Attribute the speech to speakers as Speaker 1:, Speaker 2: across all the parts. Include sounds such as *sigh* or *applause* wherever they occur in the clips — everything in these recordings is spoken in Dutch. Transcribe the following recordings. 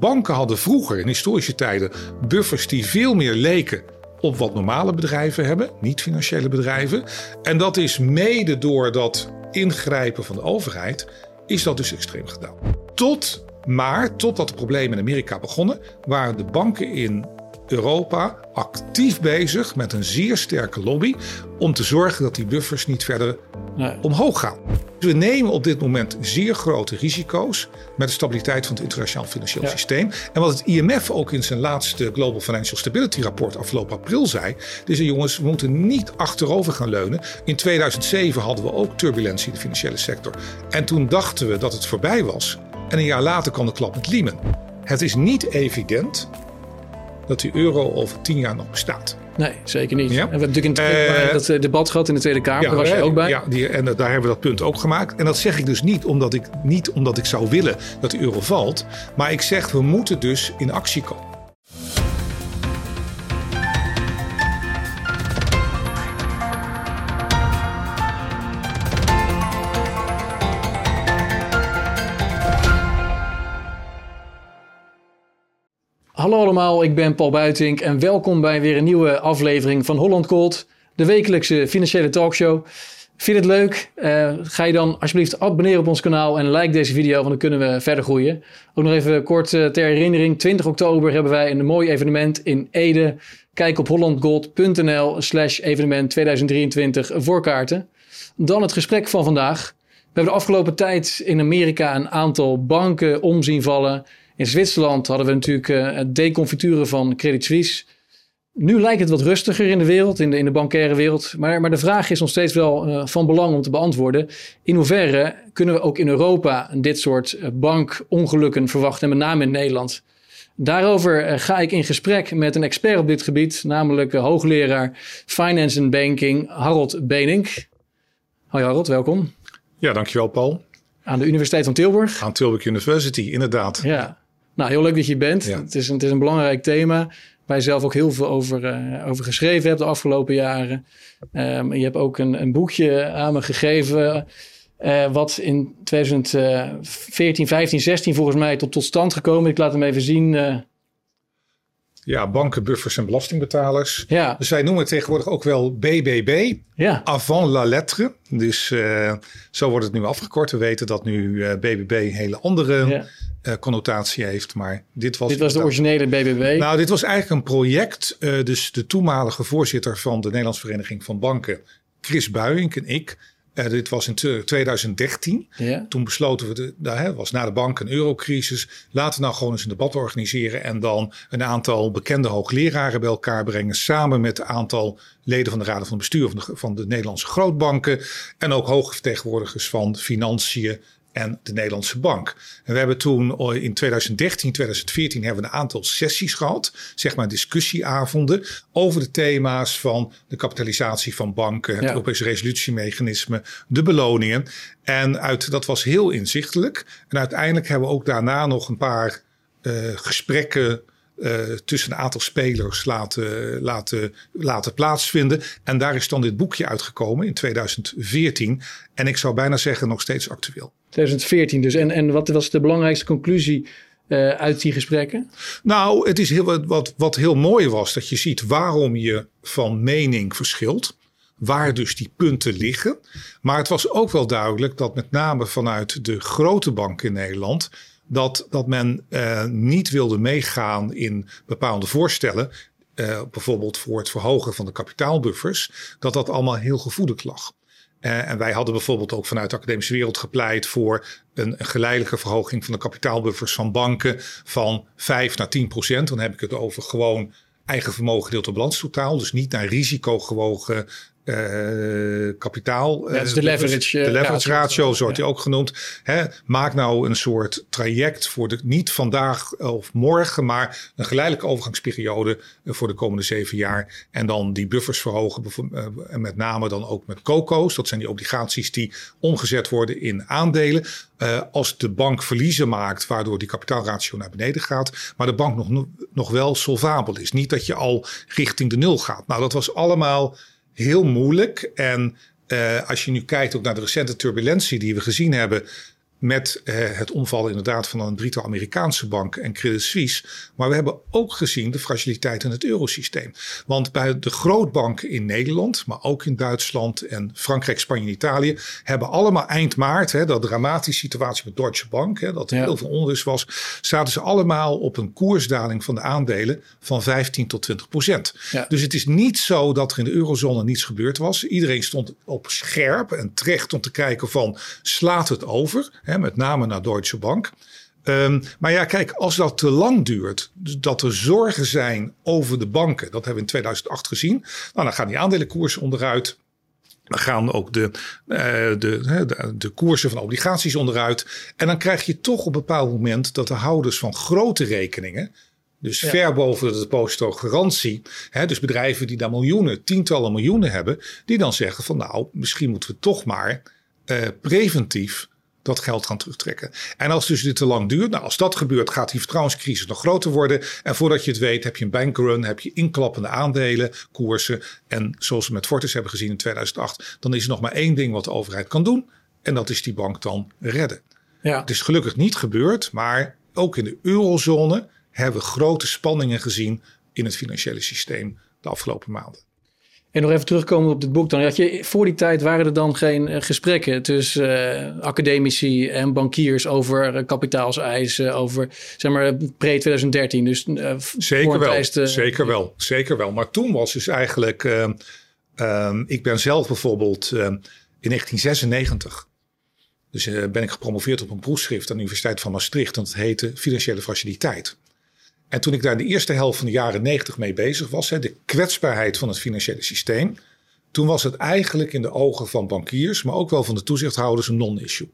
Speaker 1: banken hadden vroeger in historische tijden buffers die veel meer leken op wat normale bedrijven hebben, niet financiële bedrijven. En dat is mede door dat ingrijpen van de overheid, is dat dus extreem gedaan. Tot maar totdat de problemen in Amerika begonnen, waren de banken in Europa actief bezig met een zeer sterke lobby om te zorgen dat die buffers niet verder nee. omhoog gaan. We nemen op dit moment zeer grote risico's met de stabiliteit van het internationaal financieel systeem. En wat het IMF ook in zijn laatste Global Financial Stability rapport afgelopen april zei, is jongens, we moeten niet achterover gaan leunen. In 2007 hadden we ook turbulentie in de financiële sector. En toen dachten we dat het voorbij was. En een jaar later kwam de klap met Lehman. Het is niet evident dat die euro over tien jaar nog bestaat.
Speaker 2: Nee, zeker niet. Ja? En we hebben natuurlijk in uh, dat eh, debat gehad in de Tweede Kamer. Ja, daar was je ook bij.
Speaker 1: Ja, die, en daar hebben we dat punt ook gemaakt. En dat zeg ik dus niet omdat ik, niet omdat ik zou willen dat de euro valt. Maar ik zeg, we moeten dus in actie komen.
Speaker 2: Hallo allemaal, ik ben Paul Buitink en welkom bij weer een nieuwe aflevering van Holland Gold, de wekelijkse financiële talkshow. Vind je het leuk? Uh, ga je dan alsjeblieft abonneren op ons kanaal en like deze video, want dan kunnen we verder groeien. Ook nog even kort uh, ter herinnering, 20 oktober hebben wij een mooi evenement in Ede. Kijk op hollandgold.nl slash evenement 2023 voor kaarten. Dan het gesprek van vandaag. We hebben de afgelopen tijd in Amerika een aantal banken omzien vallen in Zwitserland hadden we natuurlijk uh, het deconfituren van Credit Suisse. Nu lijkt het wat rustiger in de wereld, in de, in de bankaire wereld. Maar, maar de vraag is nog steeds wel uh, van belang om te beantwoorden. In hoeverre kunnen we ook in Europa dit soort uh, bankongelukken verwachten, en met name in Nederland? Daarover ga ik in gesprek met een expert op dit gebied, namelijk hoogleraar Finance and Banking Harold Benink. Hoi Harold, welkom.
Speaker 1: Ja, dankjewel Paul.
Speaker 2: Aan de Universiteit van Tilburg.
Speaker 1: Aan Tilburg University, inderdaad.
Speaker 2: Ja, nou, heel leuk dat je bent. Het, is een, het is een belangrijk thema. Waar je zelf ook heel veel over, uh, over geschreven hebt de afgelopen jaren. Um, je hebt ook een, een boekje aan me gegeven. Uh, wat in 2014, 15, 16 volgens mij tot, tot stand gekomen. Ik laat hem even zien. Uh,
Speaker 1: ja, banken, buffers en belastingbetalers. Ja. Dus wij noemen het tegenwoordig ook wel BBB. Ja. Avant la lettre. Dus uh, zo wordt het nu afgekort. We weten dat nu uh, BBB een hele andere ja. uh, connotatie heeft. Maar dit was,
Speaker 2: dit was de originele BBB.
Speaker 1: Nou, dit was eigenlijk een project. dus de toenmalige voorzitter van de Nederlandse Vereniging van Banken, Chris Buijink en ik uh, dit was in 2013. Ja. Toen besloten we, de, nou, hè, was na de bank een eurocrisis. Laten we nou gewoon eens een debat organiseren. En dan een aantal bekende hoogleraren bij elkaar brengen. Samen met een aantal leden van de Raad van Bestuur van de, van de Nederlandse grootbanken. En ook hoge vertegenwoordigers van financiën en de Nederlandse Bank. En we hebben toen in 2013, 2014 hebben we een aantal sessies gehad, zeg maar discussieavonden, over de thema's van de kapitalisatie van banken, het ja. Europese resolutiemechanisme, de beloningen. En uit, dat was heel inzichtelijk. En uiteindelijk hebben we ook daarna nog een paar uh, gesprekken uh, tussen een aantal spelers laten, laten, laten plaatsvinden. En daar is dan dit boekje uitgekomen in 2014. En ik zou bijna zeggen nog steeds actueel.
Speaker 2: 2014 dus. En, en wat was de belangrijkste conclusie uh, uit die gesprekken?
Speaker 1: Nou, het is heel, wat, wat heel mooi was, dat je ziet waarom je van mening verschilt. Waar dus die punten liggen. Maar het was ook wel duidelijk dat met name vanuit de grote banken in Nederland dat, dat men uh, niet wilde meegaan in bepaalde voorstellen. Uh, bijvoorbeeld voor het verhogen van de kapitaalbuffers. Dat dat allemaal heel gevoelig lag. Uh, en wij hadden bijvoorbeeld ook vanuit de academische wereld gepleit voor een, een geleidelijke verhoging van de kapitaalbuffers van banken van 5 naar 10 procent. Dan heb ik het over gewoon eigen vermogen gedeeld op balanstotaal. Dus niet naar risico gewogen uh, kapitaal.
Speaker 2: Ja, dus de leverage,
Speaker 1: de leverage ratio, zo wordt hij ook genoemd. Hè, maak nou een soort traject voor de, niet vandaag of morgen, maar een geleidelijke overgangsperiode voor de komende zeven jaar. En dan die buffers verhogen, en met name dan ook met COCO's. Dat zijn die obligaties die omgezet worden in aandelen. Uh, als de bank verliezen maakt, waardoor die kapitaalratio naar beneden gaat, maar de bank nog, nog wel solvabel is. Niet dat je al richting de nul gaat. Nou, dat was allemaal heel moeilijk. En uh, als je nu kijkt ook naar de recente turbulentie die we gezien hebben. Met eh, het omvallen inderdaad van een drietal Amerikaanse banken en Credit Suisse. Maar we hebben ook gezien de fragiliteit in het eurosysteem. Want bij de grootbanken in Nederland, maar ook in Duitsland en Frankrijk, Spanje en Italië, hebben allemaal eind maart, hè, dat dramatische situatie met Deutsche Bank, hè, dat er heel veel onrust was, zaten ze allemaal op een koersdaling van de aandelen van 15 tot 20 procent. Dus het is niet zo dat er in de eurozone niets gebeurd was. Iedereen stond op scherp en terecht om te kijken van slaat het over? Hè, met name naar Deutsche Bank. Um, maar ja, kijk, als dat te lang duurt, dus dat er zorgen zijn over de banken, dat hebben we in 2008 gezien, nou, dan gaan die aandelenkoersen onderuit. Dan gaan ook de, uh, de, de, de, koersen van obligaties onderuit. En dan krijg je toch op een bepaald moment dat de houders van grote rekeningen, dus ver boven de depositogarantie. Hè, dus bedrijven die daar miljoenen, tientallen miljoenen hebben. Die dan zeggen van nou, misschien moeten we toch maar uh, preventief dat geld gaan terugtrekken. En als dus dit te lang duurt, nou als dat gebeurt, gaat die vertrouwenscrisis nog groter worden. En voordat je het weet, heb je een bankrun, heb je inklappende aandelen, koersen. En zoals we met Fortis hebben gezien in 2008, dan is er nog maar één ding wat de overheid kan doen. En dat is die bank dan redden. Ja. Het is gelukkig niet gebeurd, maar ook in de eurozone hebben we grote spanningen gezien in het financiële systeem de afgelopen maanden.
Speaker 2: En nog even terugkomen op dit boek dan. Had je, voor die tijd waren er dan geen uh, gesprekken tussen uh, academici en bankiers over uh, kapitaalseisen, over zeg maar pre-2013. Dus
Speaker 1: zeker wel, zeker wel, zeker wel. Maar toen was dus eigenlijk, ehm, ik ben zelf bijvoorbeeld in 1996 dus ben ik gepromoveerd op een proefschrift aan de Universiteit van Maastricht. En dat heette Financiële Fragiliteit. En toen ik daar de eerste helft van de jaren 90 mee bezig was, hè, de kwetsbaarheid van het financiële systeem, toen was het eigenlijk in de ogen van bankiers, maar ook wel van de toezichthouders, een non-issue.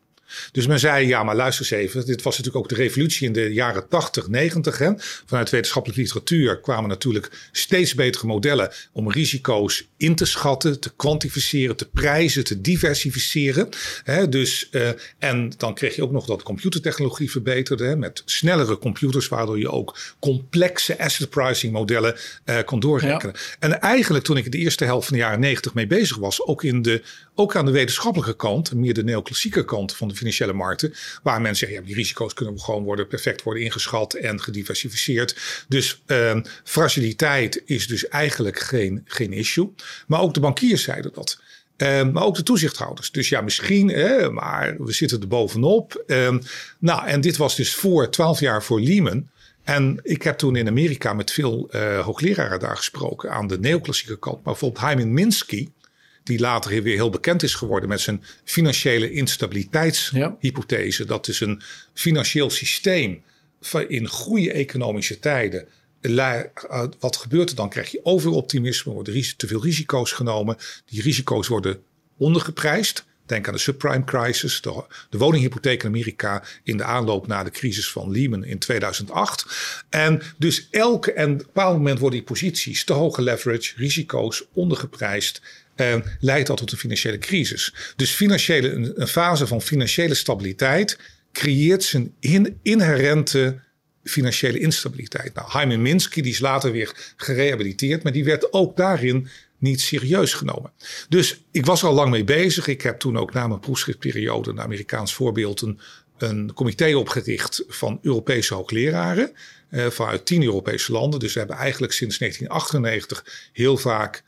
Speaker 1: Dus men zei, ja, maar luister eens even. Dit was natuurlijk ook de revolutie in de jaren 80, 90. Hè. Vanuit wetenschappelijke literatuur kwamen natuurlijk steeds betere modellen om risico's in te schatten, te kwantificeren, te prijzen, te diversificeren. Hè. Dus, uh, en dan kreeg je ook nog dat computertechnologie verbeterde hè, met snellere computers, waardoor je ook complexe asset pricing modellen uh, kon doorrekenen. En eigenlijk toen ik in de eerste helft van de jaren 90 mee bezig was, ook, in de, ook aan de wetenschappelijke kant, meer de neoclassieke kant van de financiële markten. Waar mensen zeggen, ja, die risico's kunnen gewoon worden, perfect worden ingeschat en gediversificeerd. Dus uh, fragiliteit is dus eigenlijk geen, geen issue. Maar ook de bankiers zeiden dat. Uh, maar ook de toezichthouders. Dus ja, misschien, maar we zitten er bovenop. Uh, nou, en dit was dus voor twaalf jaar voor Lehman. En ik heb toen in Amerika met veel uh, hoogleraren daar gesproken aan de neoclassieke kant. Maar bijvoorbeeld Hyman Minsky, die later weer heel bekend is geworden met zijn financiële instabiliteitshypothese. Dat is een financieel systeem in goede economische tijden. Eh, wat gebeurt er dan? Krijg je overoptimisme, worden te veel risico's genomen. Die risico's worden ondergeprijsd. Denk aan de subprime crisis, de, de, woninghypotheek in Amerika in de aanloop na de crisis van Lehman in 2008. En dus elke en op een bepaald moment worden die posities te hoge leverage, risico's ondergeprijsd uh, leidt dat tot een financiële crisis. Dus financiële, een, fase van financiële stabiliteit creëert zijn in, inherente financiële instabiliteit. Nou, Hyman Minsky die is later weer gerehabiliteerd, maar die werd ook daarin niet serieus genomen. Dus ik was er al lang mee bezig. Ik heb toen ook na mijn proefschriftperiode, een Amerikaans voorbeeld, een, een comité opgericht van Europese hoogleraren uh, vanuit tien Europese landen. Dus we hebben eigenlijk sinds 1998 heel vaak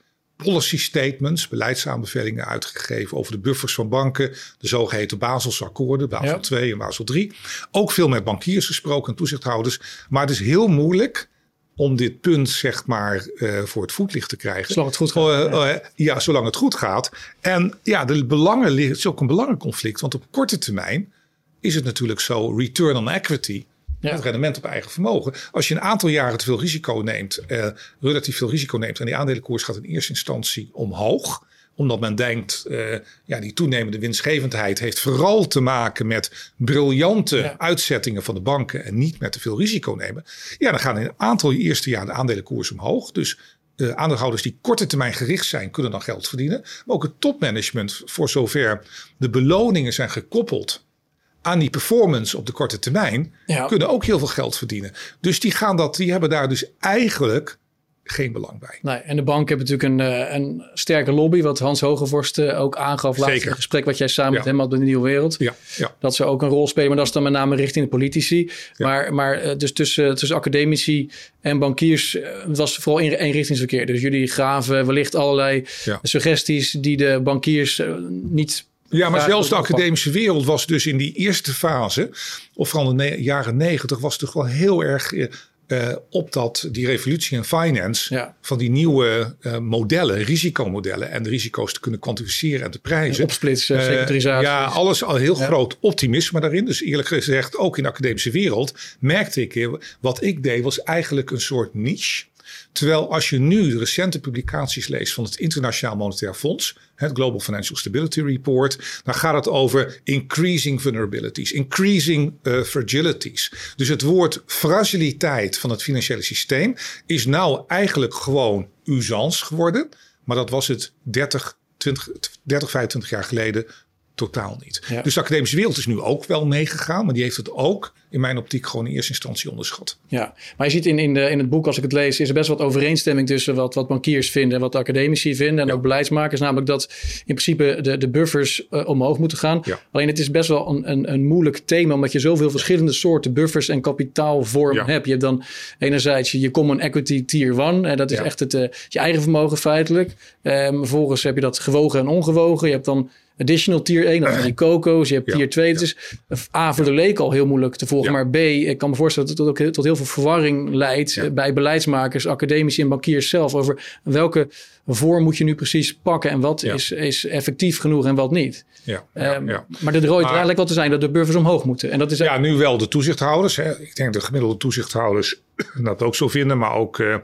Speaker 1: policy statements, beleidsaanbevelingen uitgegeven over de buffers van banken, de zogeheten Baselse akkoorden, Basel 2 en Basel 3. Ook veel met bankiers gesproken en toezichthouders. Maar het is heel moeilijk om dit punt zeg maar uh, voor het voetlicht te krijgen.
Speaker 2: Zolang het goed gaat.
Speaker 1: Uh, uh, ja, zolang het goed gaat. En ja, de belangen liggen, het is ook een belangenconflict. Want op korte termijn is het natuurlijk zo, return on equity ja. Het rendement op eigen vermogen. Als je een aantal jaren te veel risico neemt, eh, relatief veel risico neemt en die aandelenkoers gaat in eerste instantie omhoog omdat men denkt, uh, ja, die toenemende winstgevendheid heeft vooral te maken met briljante uitzettingen van de banken en niet met te veel risico nemen. Ja, dan gaan in een aantal eerste jaar de aandelenkoers omhoog. Dus uh, aandeelhouders die korte termijn gericht zijn, kunnen dan geld verdienen. Maar ook het topmanagement, voor zover de beloningen zijn gekoppeld aan die performance op de korte termijn kunnen ook heel veel geld verdienen. Dus die gaan dat, die hebben daar dus eigenlijk geen belang bij.
Speaker 2: Nee, en de bank hebben natuurlijk een, eh, een sterke lobby, wat Hans Hogevorst eh, ook aangaf laatst in het gesprek wat jij samen met hem had in de Nieuwe Wereld.
Speaker 1: Ja, ja.
Speaker 2: Dat ze ook een rol spelen, maar dat is dan met name richting de politici. Maar, maar eh, dus tussen, tussen academici en bankiers was vooral in eenrichtingsverkeer. Dus jullie gaven wellicht allerlei suggesties die de bankiers niet
Speaker 1: ja, maar zelfs de academische wereld was dus in die eerste fase, of vooral in de jaren negentig, was toch wel heel erg uh, op dat, die revolutie in finance, van die nieuwe uh, modellen, risicomodellen en de risico's te kunnen kwantificeren en te prijzen.
Speaker 2: Opsplitsen, uh, securitisatie.
Speaker 1: ja, alles al heel groot optimisme daarin. Dus eerlijk gezegd, ook in de academische wereld merkte ik, wat ik deed was eigenlijk een soort niche. Terwijl als je nu recente publicaties leest van het Internationaal Monetair Fonds, het Global Financial Stability Report, dan gaat het over increasing vulnerabilities, increasing uh, fragilities. Dus het woord fragiliteit van het financiële systeem is nou eigenlijk gewoon usance geworden, maar dat was het 30, 20, 30 25 jaar geleden totaal niet. Dus de academische wereld is nu ook wel meegegaan, maar die heeft het ook in mijn optiek gewoon in eerste instantie onderschat.
Speaker 2: Ja, maar je ziet in, in, de, in het boek, als ik het lees, is er best wat overeenstemming tussen wat, wat bankiers vinden en wat de academici vinden en ook beleidsmakers. Namelijk dat in principe de, de buffers uh, omhoog moeten gaan. Alleen het is best wel een, een, een moeilijk thema, omdat je zoveel verschillende soorten buffers en kapitaalvormen hebt. Je hebt dan enerzijds je common equity tier 1, en dat is echt het, uh, je eigen vermogen feitelijk. Um, vervolgens heb je dat gewogen en ongewogen. Je hebt dan additional tier 1, dat zijn die *clears throat* coco's. Je hebt tier 2. Het is A voor de leek al heel moeilijk te volgen. Maar B, ik kan me voorstellen dat het ook tot heel veel verwarring leidt bij beleidsmakers, academici en bankiers zelf. Over welke vorm moet je nu precies pakken en wat is, is effectief genoeg en wat niet. Ja, um, Maar de rode draad lijkt wel te zijn dat de buffers omhoog moeten. En dat is
Speaker 1: ja, nu wel de toezichthouders. Hè. Ik denk de gemiddelde toezichthouders *clears throat* dat ook zo vinden, maar ook, uh,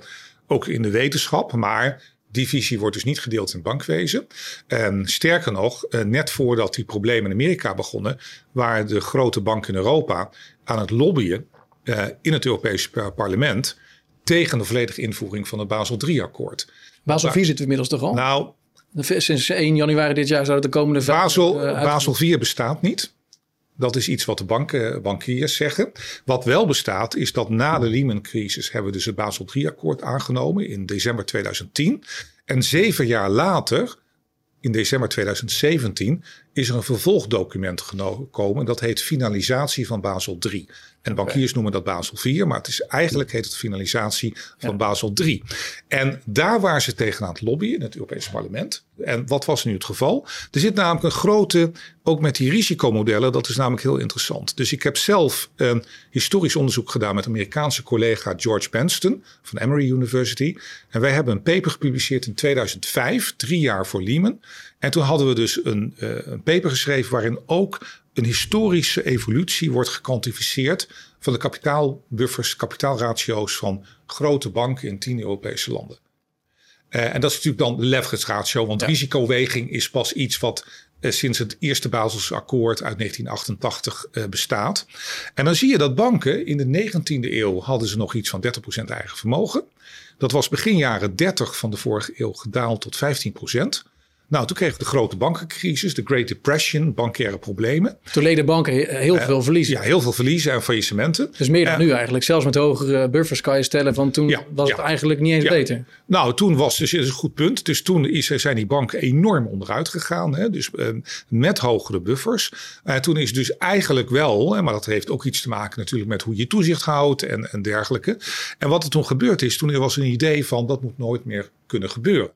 Speaker 1: ook in de wetenschap. Maar die visie wordt dus niet gedeeld in het bankwezen. En sterker nog, eh, net voordat die problemen in Amerika begonnen, waren de grote banken in Europa aan het lobbyen uh, in het Europese parlement tegen de volledige invoering van het Basel III-akkoord.
Speaker 2: Basel IV zit inmiddels toch al?
Speaker 1: Nou,
Speaker 2: sinds 1 januari dit jaar zou het de komende.
Speaker 1: Basel, uh, Basel IV bestaat niet. Dat is iets wat de banken, bankiers zeggen. Wat wel bestaat is dat na de Lehman-crisis hebben we dus het Basel III-akkoord aangenomen in december 2010. En zeven jaar later, in december 2017, is er een vervolgdocument gekomen. Dat heet Finalisatie van Basel III. En bankiers noemen dat Basel IV, maar het is eigenlijk heet het finalisatie van Basel III. En daar waren ze tegenaan het lobbyen in het Europese parlement. En wat was nu het geval? Er zit namelijk een grote, ook met die risicomodellen, dat is namelijk heel interessant. Dus ik heb zelf een historisch onderzoek gedaan met Amerikaanse collega George Benston van Emory University. En wij hebben een paper gepubliceerd in 2005, drie jaar voor Lehman. En toen hadden we dus een, uh, een paper geschreven waarin ook een historische evolutie wordt gekwantificeerd van de kapitaalbuffers, kapitaalratio's van grote banken in tien Europese landen. Uh, en dat is natuurlijk dan de leverage ratio, want risicoweging is pas iets wat uh, sinds het eerste Baselse akkoord uit 1988 uh, bestaat. En dan zie je dat banken in de 19e eeuw hadden ze nog iets van 30% eigen vermogen. Dat was begin jaren 30 van de vorige eeuw gedaald tot 15%. Nou, toen kregen we de grote bankencrisis, de Great Depression, bankaire problemen.
Speaker 2: Toen leden banken heel veel verliezen.
Speaker 1: Ja, heel veel verliezen en faillissementen.
Speaker 2: Dus meer dan nu eigenlijk. Zelfs met hogere buffers kan je stellen van toen was het eigenlijk niet eens beter.
Speaker 1: Nou, toen was dus is een goed punt. Dus toen is, zijn die banken enorm onderuit gegaan. Hè? Dus uh, met hogere buffers. Uh, toen is dus eigenlijk wel, maar dat heeft ook iets te maken natuurlijk met hoe je toezicht houdt en, en dergelijke. En wat er toen gebeurd is, toen er was een idee van dat moet nooit meer kunnen gebeuren.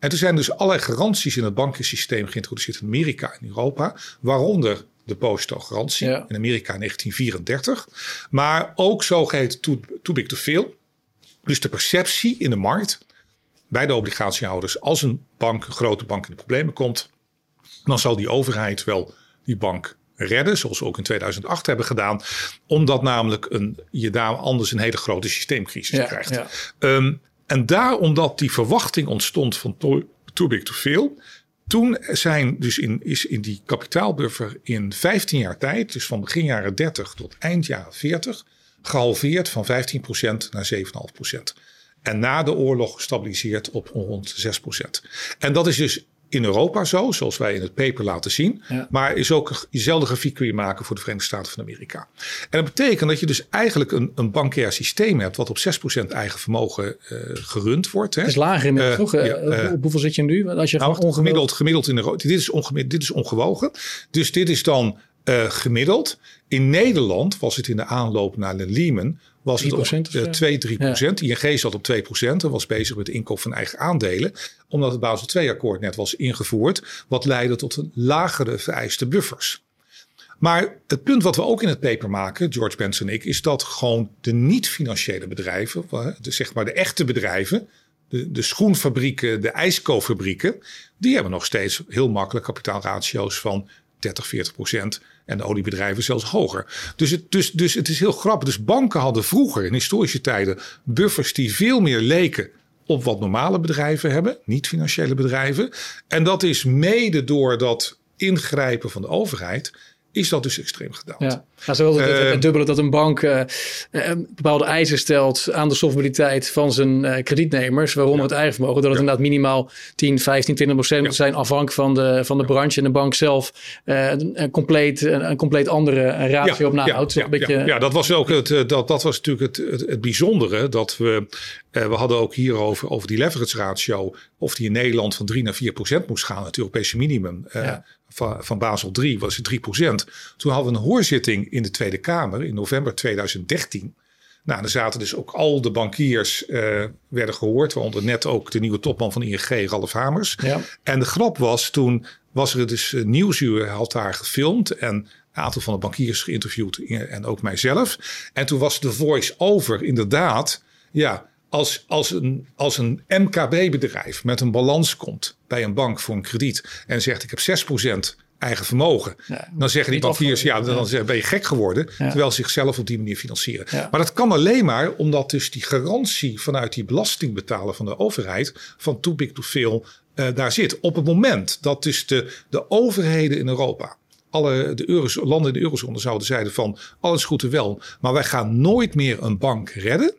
Speaker 1: En toen zijn dus allerlei garanties in het bankensysteem geïntroduceerd in Amerika en Europa, waaronder de positogarantie ja. in Amerika in 1934. Maar ook zogeheten too, too big to fail. Dus de perceptie in de markt bij de obligatiehouders, als een bank, een grote bank in de problemen komt, dan zal die overheid wel die bank redden, zoals we ook in 2008 hebben gedaan, omdat namelijk een, je daar anders een hele grote systeemcrisis krijgt. Ja. Um, en daar, omdat die verwachting ontstond van too, big to fail, toen zijn dus in, is in die kapitaalbuffer in 15 jaar tijd, dus van begin jaren 30 tot eind jaren 40, gehalveerd van 15% naar 7,5%. En na de oorlog gestabiliseerd op rond 6%. En dat is dus in Europa zo, zoals wij in het paper laten zien. Maar is ook diezelfde grafiek kun je maken voor de Verenigde Staten van Amerika. En dat betekent dat je dus eigenlijk een, een bankair systeem hebt... wat op 6% eigen vermogen uh, gerund wordt. Hè.
Speaker 2: Het is lager uh, toch? Ja, op hoeveel zit je nu?
Speaker 1: Als je nou, ongemiddeld, gemiddeld in Europa. Dit is, ongemiddeld, dit is ongewogen. Dus dit is dan gemiddeld. In Nederland was het in de aanloop naar de Lehman was het op 2, 3 procent. ING zat op 2 procent en was bezig met de inkoop van eigen aandelen. Omdat het Basel II-akkoord net was ingevoerd. Wat leidde tot een lagere vereiste buffers. Maar het punt wat we ook in het paper maken, George Benson en ik, is dat gewoon de niet-financiële bedrijven, de, zeg maar de echte bedrijven, de, de schoenfabrieken, de ijskooffabrieken, die hebben nog steeds heel makkelijk kapitaalratio's van 30, 40 procent. En de oliebedrijven zelfs hoger. Dus het, dus, dus het is heel grappig. Dus banken hadden vroeger in historische tijden buffers die veel meer leken op wat normale bedrijven hebben, niet financiële bedrijven. En dat is mede door dat ingrijpen van de overheid is dat dus extreem gedaald.
Speaker 2: Ja, nou, zo het, het, uh, dubbele dat een bank uh, bepaalde eisen stelt aan de solvabiliteit van zijn uh, kredietnemers, waaronder het eigen vermogen, dat het inderdaad minimaal 10, 15, 20 procent moet zijn afhankelijk van de, van de branche en de bank zelf een, compleet, een, een, compleet andere ratio op nahoudt.
Speaker 1: Ja, beetje... ja, dat was ook het, dat, dat was natuurlijk het, het, het bijzondere, dat we, we hadden ook hierover over die leverage ratio, of die in Nederland van 3 naar 4 procent moest gaan, het Europese minimum. Van, van Basel 3 was het 3% Toen hadden we een hoorzitting in de Tweede Kamer in november 2013. Nou, dan zaten dus ook al de bankiers uh, werden gehoord, waaronder net ook de nieuwe topman van ING, Ralf Hamers. Ja. En de grap was, toen was er dus uh, Nieuwsuur had daar gefilmd en een aantal van de bankiers geïnterviewd en ook mijzelf. En toen was de voice-over inderdaad, ja, als, als, een, als een MKB-bedrijf met een balans komt bij een bank voor een krediet en zegt ik heb 6% eigen vermogen. dan zeggen die bankiers, ja, dan ben je gek geworden. Terwijl ze zichzelf op die manier financieren. Maar dat kan alleen maar omdat dus die garantie vanuit die belastingbetaler van de overheid van too big to fail uh, daar zit. Op het moment dat dus de, de overheden in Europa alle de Euros, landen in de eurozone zouden zeiden van alles goed en wel, maar wij gaan nooit meer een bank redden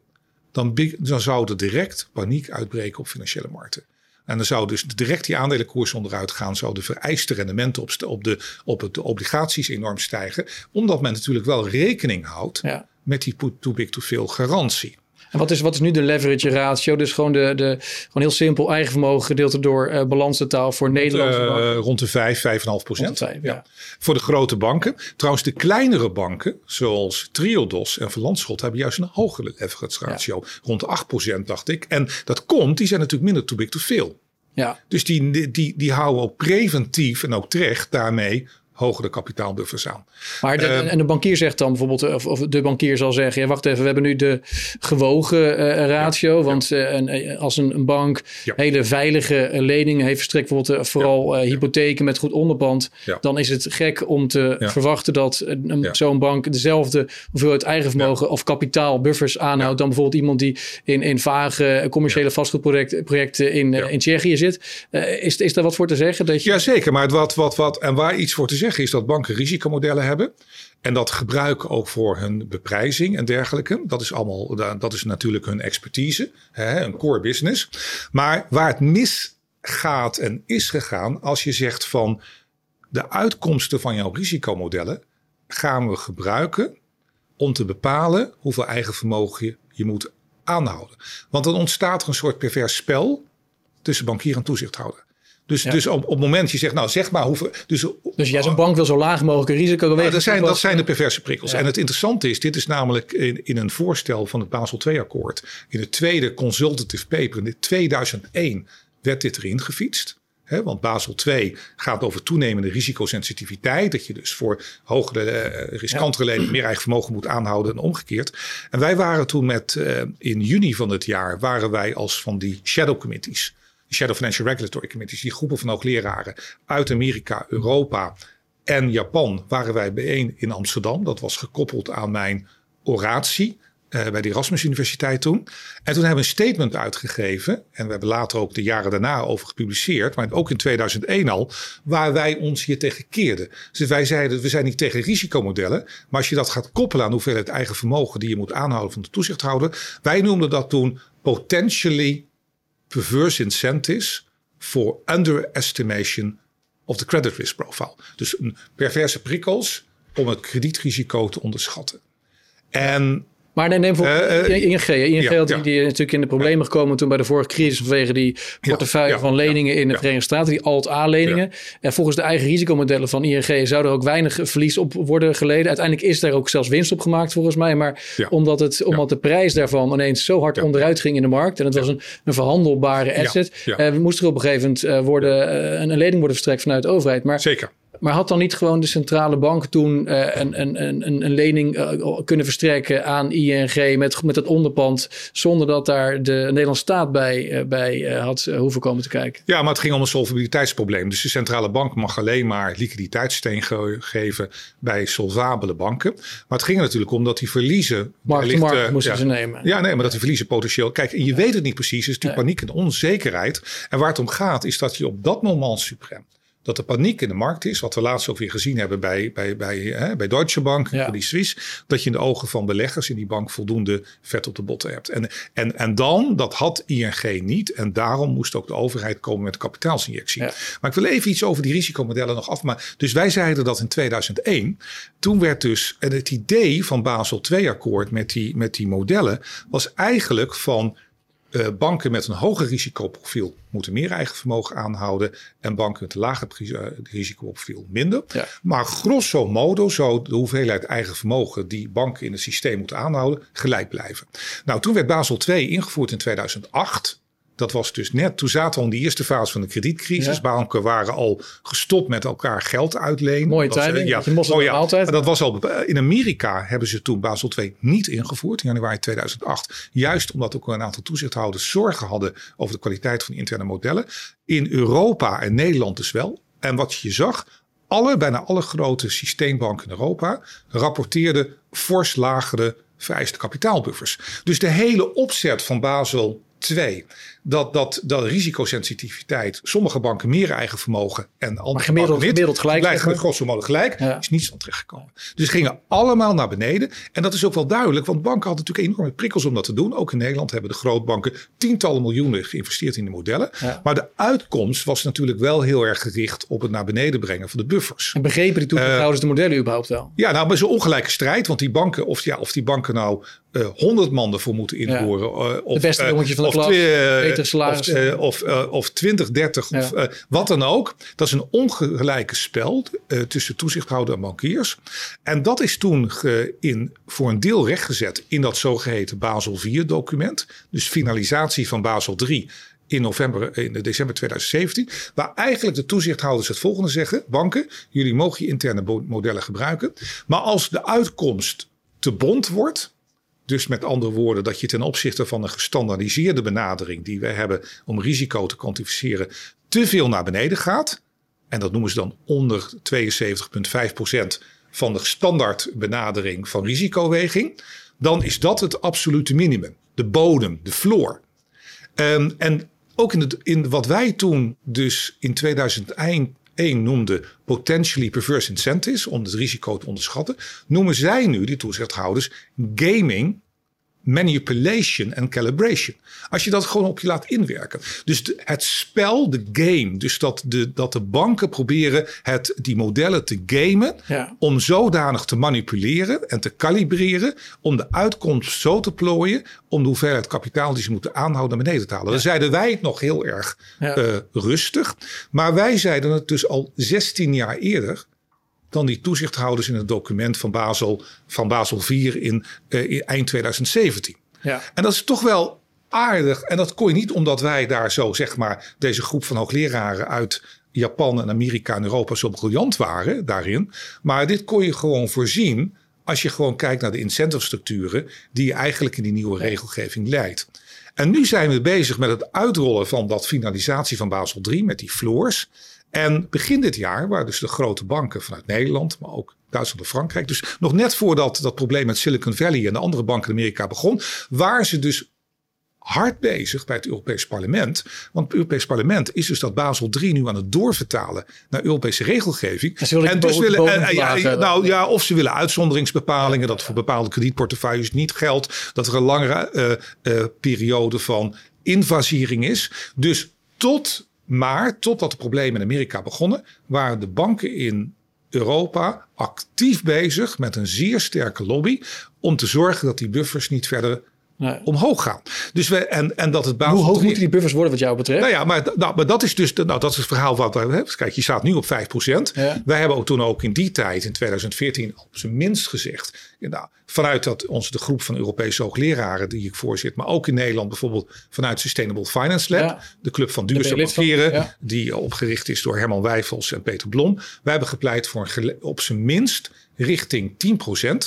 Speaker 1: dan, dan zou er direct paniek uitbreken op financiële markten. En dan zou dus direct die aandelenkoers onderuit gaan. Zou de vereiste rendementen op, op, de, op het, de obligaties enorm stijgen. Omdat men natuurlijk wel rekening houdt met die too big to fail garantie.
Speaker 2: En wat is, wat is nu de leverage ratio? Dus gewoon, de, de, gewoon heel simpel eigen vermogen gedeeld door uh, balanstotaal voor Nederlandse
Speaker 1: uh, Rond de 5, 5,5 procent. Ja. Voor de grote banken. Trouwens, de kleinere banken, zoals Triodos en Verlandschot, hebben juist een hogere leverage ratio. Rond de 8 procent, dacht ik. En dat komt, die zijn natuurlijk minder too big to fail. Ja. Dus die, die, die houden ook preventief en ook terecht daarmee hogere kapitaalbuffers aan.
Speaker 2: Maar de, ehm, en de bankier zegt dan bijvoorbeeld, of, of, de bankier zal zeggen: ja, wacht even, we hebben nu de gewogen uh, ratio. want een, eh, als een, een bank hele veilige leningen heeft verstrekt, bijvoorbeeld vooral hypotheken met goed onderpand, dan is het gek om te verwachten dat zo'n bank dezelfde hoeveelheid eigen vermogen of kapitaalbuffers aanhoudt dan bijvoorbeeld iemand die in, in vage commerciële vastgoedprojecten in, in Tsjechië zit. is, is daar wat voor te zeggen?
Speaker 1: Dat je... Ja, zeker. Maar wat, wat, wat, en waar iets voor te zeggen is dat banken risicomodellen hebben. En dat gebruiken ook voor hun beprijzing en dergelijke. Dat is allemaal, dat is natuurlijk hun expertise, hè, een core business. Maar waar het misgaat en is gegaan, als je zegt van de uitkomsten van jouw risicomodellen gaan we gebruiken om te bepalen hoeveel eigen vermogen je, je moet aanhouden. Want dan ontstaat er een soort pervers spel tussen bankier en toezichthouder. Dus, dus op, op het moment je zegt, nou zeg maar hoeveel. Dus,
Speaker 2: dus jij zo'n bank wil zo laag mogelijk risico
Speaker 1: nou, dat, zijn, dat zijn de perverse prikkels. En het interessante is, dit is namelijk in, in een voorstel van het Basel II-akkoord. In het tweede consultative paper in 2001 werd dit erin gefietst. want Basel II gaat over toenemende risicosensitiviteit. Dat je dus voor hogere, uh, riskantere leningen meer eigen vermogen moet aanhouden en omgekeerd. En wij waren toen met, uh, in juni van het jaar, waren wij als van die shadow committees Shadow Financial Regulatory Committees, die groepen van hoogleraren uit Amerika, Europa en Japan, waren wij bijeen in Amsterdam. Dat was gekoppeld aan mijn oratie uh, bij de Erasmus Universiteit toen. En toen hebben we een statement uitgegeven. En we hebben later ook de jaren daarna over gepubliceerd. Maar ook in 2001 al. Waar wij ons hier tegen keerden. Dus wij zeiden, we zijn niet tegen risicomodellen. Maar als je dat gaat koppelen aan hoeveelheid eigen vermogen die je moet aanhouden van de toezichthouder. Wij noemden dat toen potentially perverse incentives for underestimation of the credit risk profile. Dus een perverse prikkels om het kredietrisico te onderschatten. En
Speaker 2: maar neem voor uh, ING. ING ja, had die, die natuurlijk in de problemen gekomen toen bij de vorige crisis vanwege die portefeuille van leningen in de Verenigde Staten, die Alt-A-leningen. En volgens de eigen risicomodellen van ING zou er ook weinig verlies op worden geleden. Uiteindelijk is er ook zelfs winst op gemaakt volgens mij. Maar omdat, het, omdat de prijs daarvan ineens zo hard onderuit ging in de markt en het was een, een verhandelbare asset, uh, moest er op een gegeven moment worden, een, een lening worden verstrekt vanuit de overheid. Maar
Speaker 1: Zeker.
Speaker 2: Maar had dan niet gewoon de centrale bank toen uh, een, een, een, een lening uh, kunnen verstrekken aan ING met, met het onderpand, zonder dat daar de Nederlandse staat bij, uh, bij had hoeven komen te kijken?
Speaker 1: Ja, maar het ging om een solvabiliteitsprobleem. Dus de centrale bank mag alleen maar liquiditeitssteen ge geven bij solvabele banken. Maar het ging er natuurlijk om dat die verliezen.
Speaker 2: Markt markt moesten ja, ze nemen.
Speaker 1: Ja, nee, maar dat die verliezen potentieel. Kijk, en je weet het niet precies. Het is natuurlijk paniek en onzekerheid. En waar het om gaat, is dat je op dat moment suprem dat er paniek in de markt is. Wat we laatst ook weer gezien hebben bij, bij, bij, hè, bij Deutsche Bank, ja. die Swiss. Dat je in de ogen van beleggers in die bank voldoende vet op de botten hebt. En, en, en dan, dat had ING niet. En daarom moest ook de overheid komen met kapitaalsinjectie. Maar ik wil even iets over die risicomodellen nog afmaken. Dus wij zeiden dat in 2001. Toen werd dus en het idee van Basel II-akkoord met die, met die modellen was eigenlijk van uh, banken met een hoger risicoprofiel moeten meer eigen vermogen aanhouden. En banken met een lager uh, risicoprofiel minder. Ja. Maar grosso modo zou de hoeveelheid eigen vermogen die banken in het systeem moeten aanhouden gelijk blijven. Nou, toen werd Basel II ingevoerd in 2008. Dat was dus net, toen zaten we in die eerste fase van de kredietcrisis. Banken waren al gestopt met elkaar geld uitlenen.
Speaker 2: Mooie timing, ja. oh, ja. altijd.
Speaker 1: Dat was al, in Amerika hebben ze toen Basel II niet ingevoerd in januari 2008. Juist omdat ook een aantal toezichthouders zorgen hadden over de kwaliteit van interne modellen. In Europa en Nederland dus wel. En wat je zag, alle, bijna alle grote systeembanken in Europa rapporteerden fors lagere vereiste kapitaalbuffers. Dus de hele opzet van Basel Twee, dat, dat, dat risicosensitiviteit, sommige banken meer eigen vermogen en andere maar
Speaker 2: gemiddeld,
Speaker 1: banken
Speaker 2: gemiddeld gelijk.
Speaker 1: Blijven grosso modo gelijk, is niets van terechtgekomen. Dus gingen allemaal naar beneden. En dat is ook wel duidelijk, want banken hadden natuurlijk enorme prikkels om dat te doen. Ook in Nederland hebben de grootbanken tientallen miljoenen geïnvesteerd in de modellen. Maar de uitkomst was natuurlijk wel heel erg gericht op het naar beneden brengen van de buffers.
Speaker 2: En begrepen die toezichthouders uh, de modellen überhaupt wel?
Speaker 1: Ja, nou, maar zo'n ongelijke strijd. Want die banken, of, ja, of die banken nou uh, 100 man ervoor moeten invoeren.
Speaker 2: Ja. Uh, of, de beste jongetje van de
Speaker 1: of, uh, of, uh, of 20, 30 ja. of wat dan ook. Dat is een ongelijke spel tussen toezichthouder en bankiers. En dat is toen in, voor een deel rechtgezet in dat zogeheten Basel 4 document. Dus finalisatie van Basel 3 in november, in december 2017. Waar eigenlijk de toezichthouders het volgende zeggen. Banken, jullie mogen je interne modellen gebruiken. Maar als de uitkomst te bond wordt dus met andere woorden, dat je ten opzichte van een gestandaardiseerde benadering die we hebben om risico te kwantificeren, te veel naar beneden gaat. En dat noemen ze dan onder 72,5% van de standaard benadering van risicoweging. Dan is dat het absolute minimum. De bodem, de floor. Um, en ook in, het, in wat wij toen dus in 2001 noemde potentially perverse incentives, om het risico te onderschatten, noemen zij nu, die toezichthouders, gaming manipulation en calibration. Als je dat gewoon op je laat inwerken. Dus het spel, de game, dus dat de, dat de banken proberen het, die modellen te gamen, ja. om zodanig te manipuleren en te kalibreren, om de uitkomst zo te plooien, om de hoeveelheid kapitaal die ze moeten aanhouden naar beneden te halen. Ja. Dan zeiden wij het nog heel erg ja. uh, rustig, maar wij zeiden het dus al 16 jaar eerder dan die toezichthouders in het document van Basel, van Basel 4 in, uh, in eind 2017. Ja. En dat is toch wel aardig. En dat kon je niet omdat wij daar zo, zeg maar, deze groep van hoogleraren uit Japan en Amerika en Europa zo briljant waren daarin. Maar dit kon je gewoon voorzien als je gewoon kijkt naar de incentive structuren die je eigenlijk in die nieuwe regelgeving leidt. En nu zijn we bezig met het uitrollen van dat finalisatie van Basel 3 met die floors. En begin dit jaar waren dus de grote banken vanuit Nederland, maar ook Duitsland en Frankrijk. Dus nog net voordat dat probleem met Silicon Valley en de andere banken in Amerika begon, waren ze dus hard bezig bij het Europees Parlement. Want het Europees Parlement is dus dat Basel III nu aan het doorvertalen naar Europese regelgeving.
Speaker 2: En, dus willen, en,
Speaker 1: ja, nou ja, of ze willen uitzonderingsbepalingen dat voor bepaalde kredietportefeuilles niet geldt, dat er een langere uh, uh, periode van invasiering is. Dus tot Maar totdat de problemen in Amerika begonnen, waren de banken in Europa actief bezig met een zeer sterke lobby om te zorgen dat die buffers niet verder nee. omhoog gaan. Dus we, en, en dat het
Speaker 2: Hoe hoog moeten die buffers worden wat jou betreft?
Speaker 1: Nou ja, maar, nou, maar dat is dus nou, dat is het verhaal wat we hebben. Kijk, je staat nu op 5%. Ja. Wij hebben ook toen ook in die tijd, in 2014, op zijn minst gezegd. Nou, vanuit dat onze de groep van Europese hoogleraren die ik voorzit, maar ook in Nederland bijvoorbeeld vanuit Sustainable Finance Lab, de club van duurzaam papieren, die opgericht is door Herman Wijfels en Peter Blom. Wij hebben gepleit voor een op zijn minst richting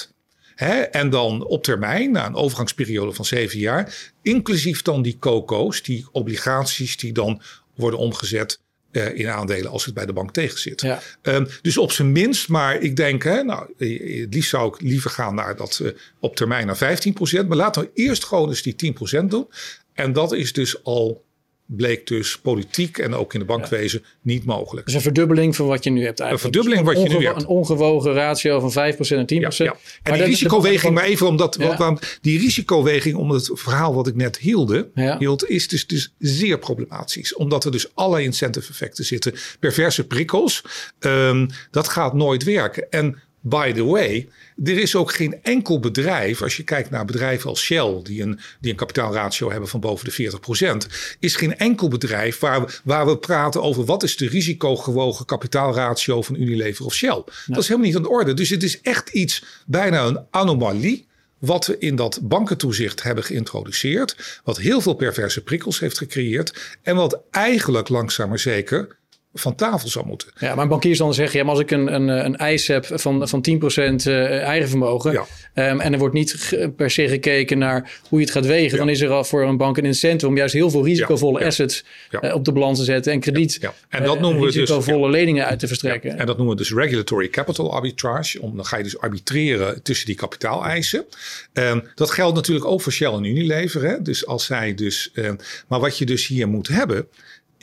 Speaker 1: 10%. Hè, en dan op termijn, na een overgangsperiode van zeven jaar, inclusief dan die COCO's, die obligaties die dan worden omgezet uh, in aandelen als het bij de bank tegenzit. Ja. Um, dus op zijn minst, maar ik denk, hè, nou, het liefst zou ik liever gaan naar dat uh, op termijn naar 15%. Maar laten we eerst gewoon eens die 10% doen. En dat is dus al bleek dus politiek en ook in de bankwezen niet mogelijk.
Speaker 2: Dus een verdubbeling van wat je nu hebt eigenlijk.
Speaker 1: Een verdubbeling wat je nu hebt.
Speaker 2: Een ongewogen ratio van 5% en 10%. Ja, ja.
Speaker 1: En die risicoweging, maar even omdat wat, die risicoweging om het verhaal wat ik net hielde, hield, is dus, dus zeer problematisch. Omdat er dus alle incentive effecten zitten, perverse prikkels. Um, dat gaat nooit werken. En By the way, er is ook geen enkel bedrijf, als je kijkt naar bedrijven als Shell, die een, die een kapitaalratio hebben van boven de 40%, is geen enkel bedrijf waar we, waar we praten over wat is de risicogewogen kapitaalratio van Unilever of Shell. Dat is helemaal niet aan de orde. Dus het is echt iets, bijna een anomalie wat we in dat bankentoezicht hebben geïntroduceerd, wat heel veel perverse prikkels heeft gecreëerd en wat eigenlijk langzaam maar zeker van tafel zou moeten.
Speaker 2: Ja, maar bankiers dan zeggen, ja, maar als ik een, een, een eis heb van, van 10% uh, eigen vermogen ja. um, en er wordt niet per se gekeken naar hoe je het gaat wegen, dan is er al voor een bank een incentive om juist heel veel risicovolle assets uh, op de balans te zetten en krediet
Speaker 1: en dat noemen we
Speaker 2: dus risicovolle leningen uit te verstrekken.
Speaker 1: En dat noemen we dus regulatory capital arbitrage. Om, dan ga je dus arbitreren tussen die kapitaaleisen. Um, dat geldt natuurlijk ook voor Shell en Unilever. Hè? Dus als zij dus, um, maar wat je dus hier moet hebben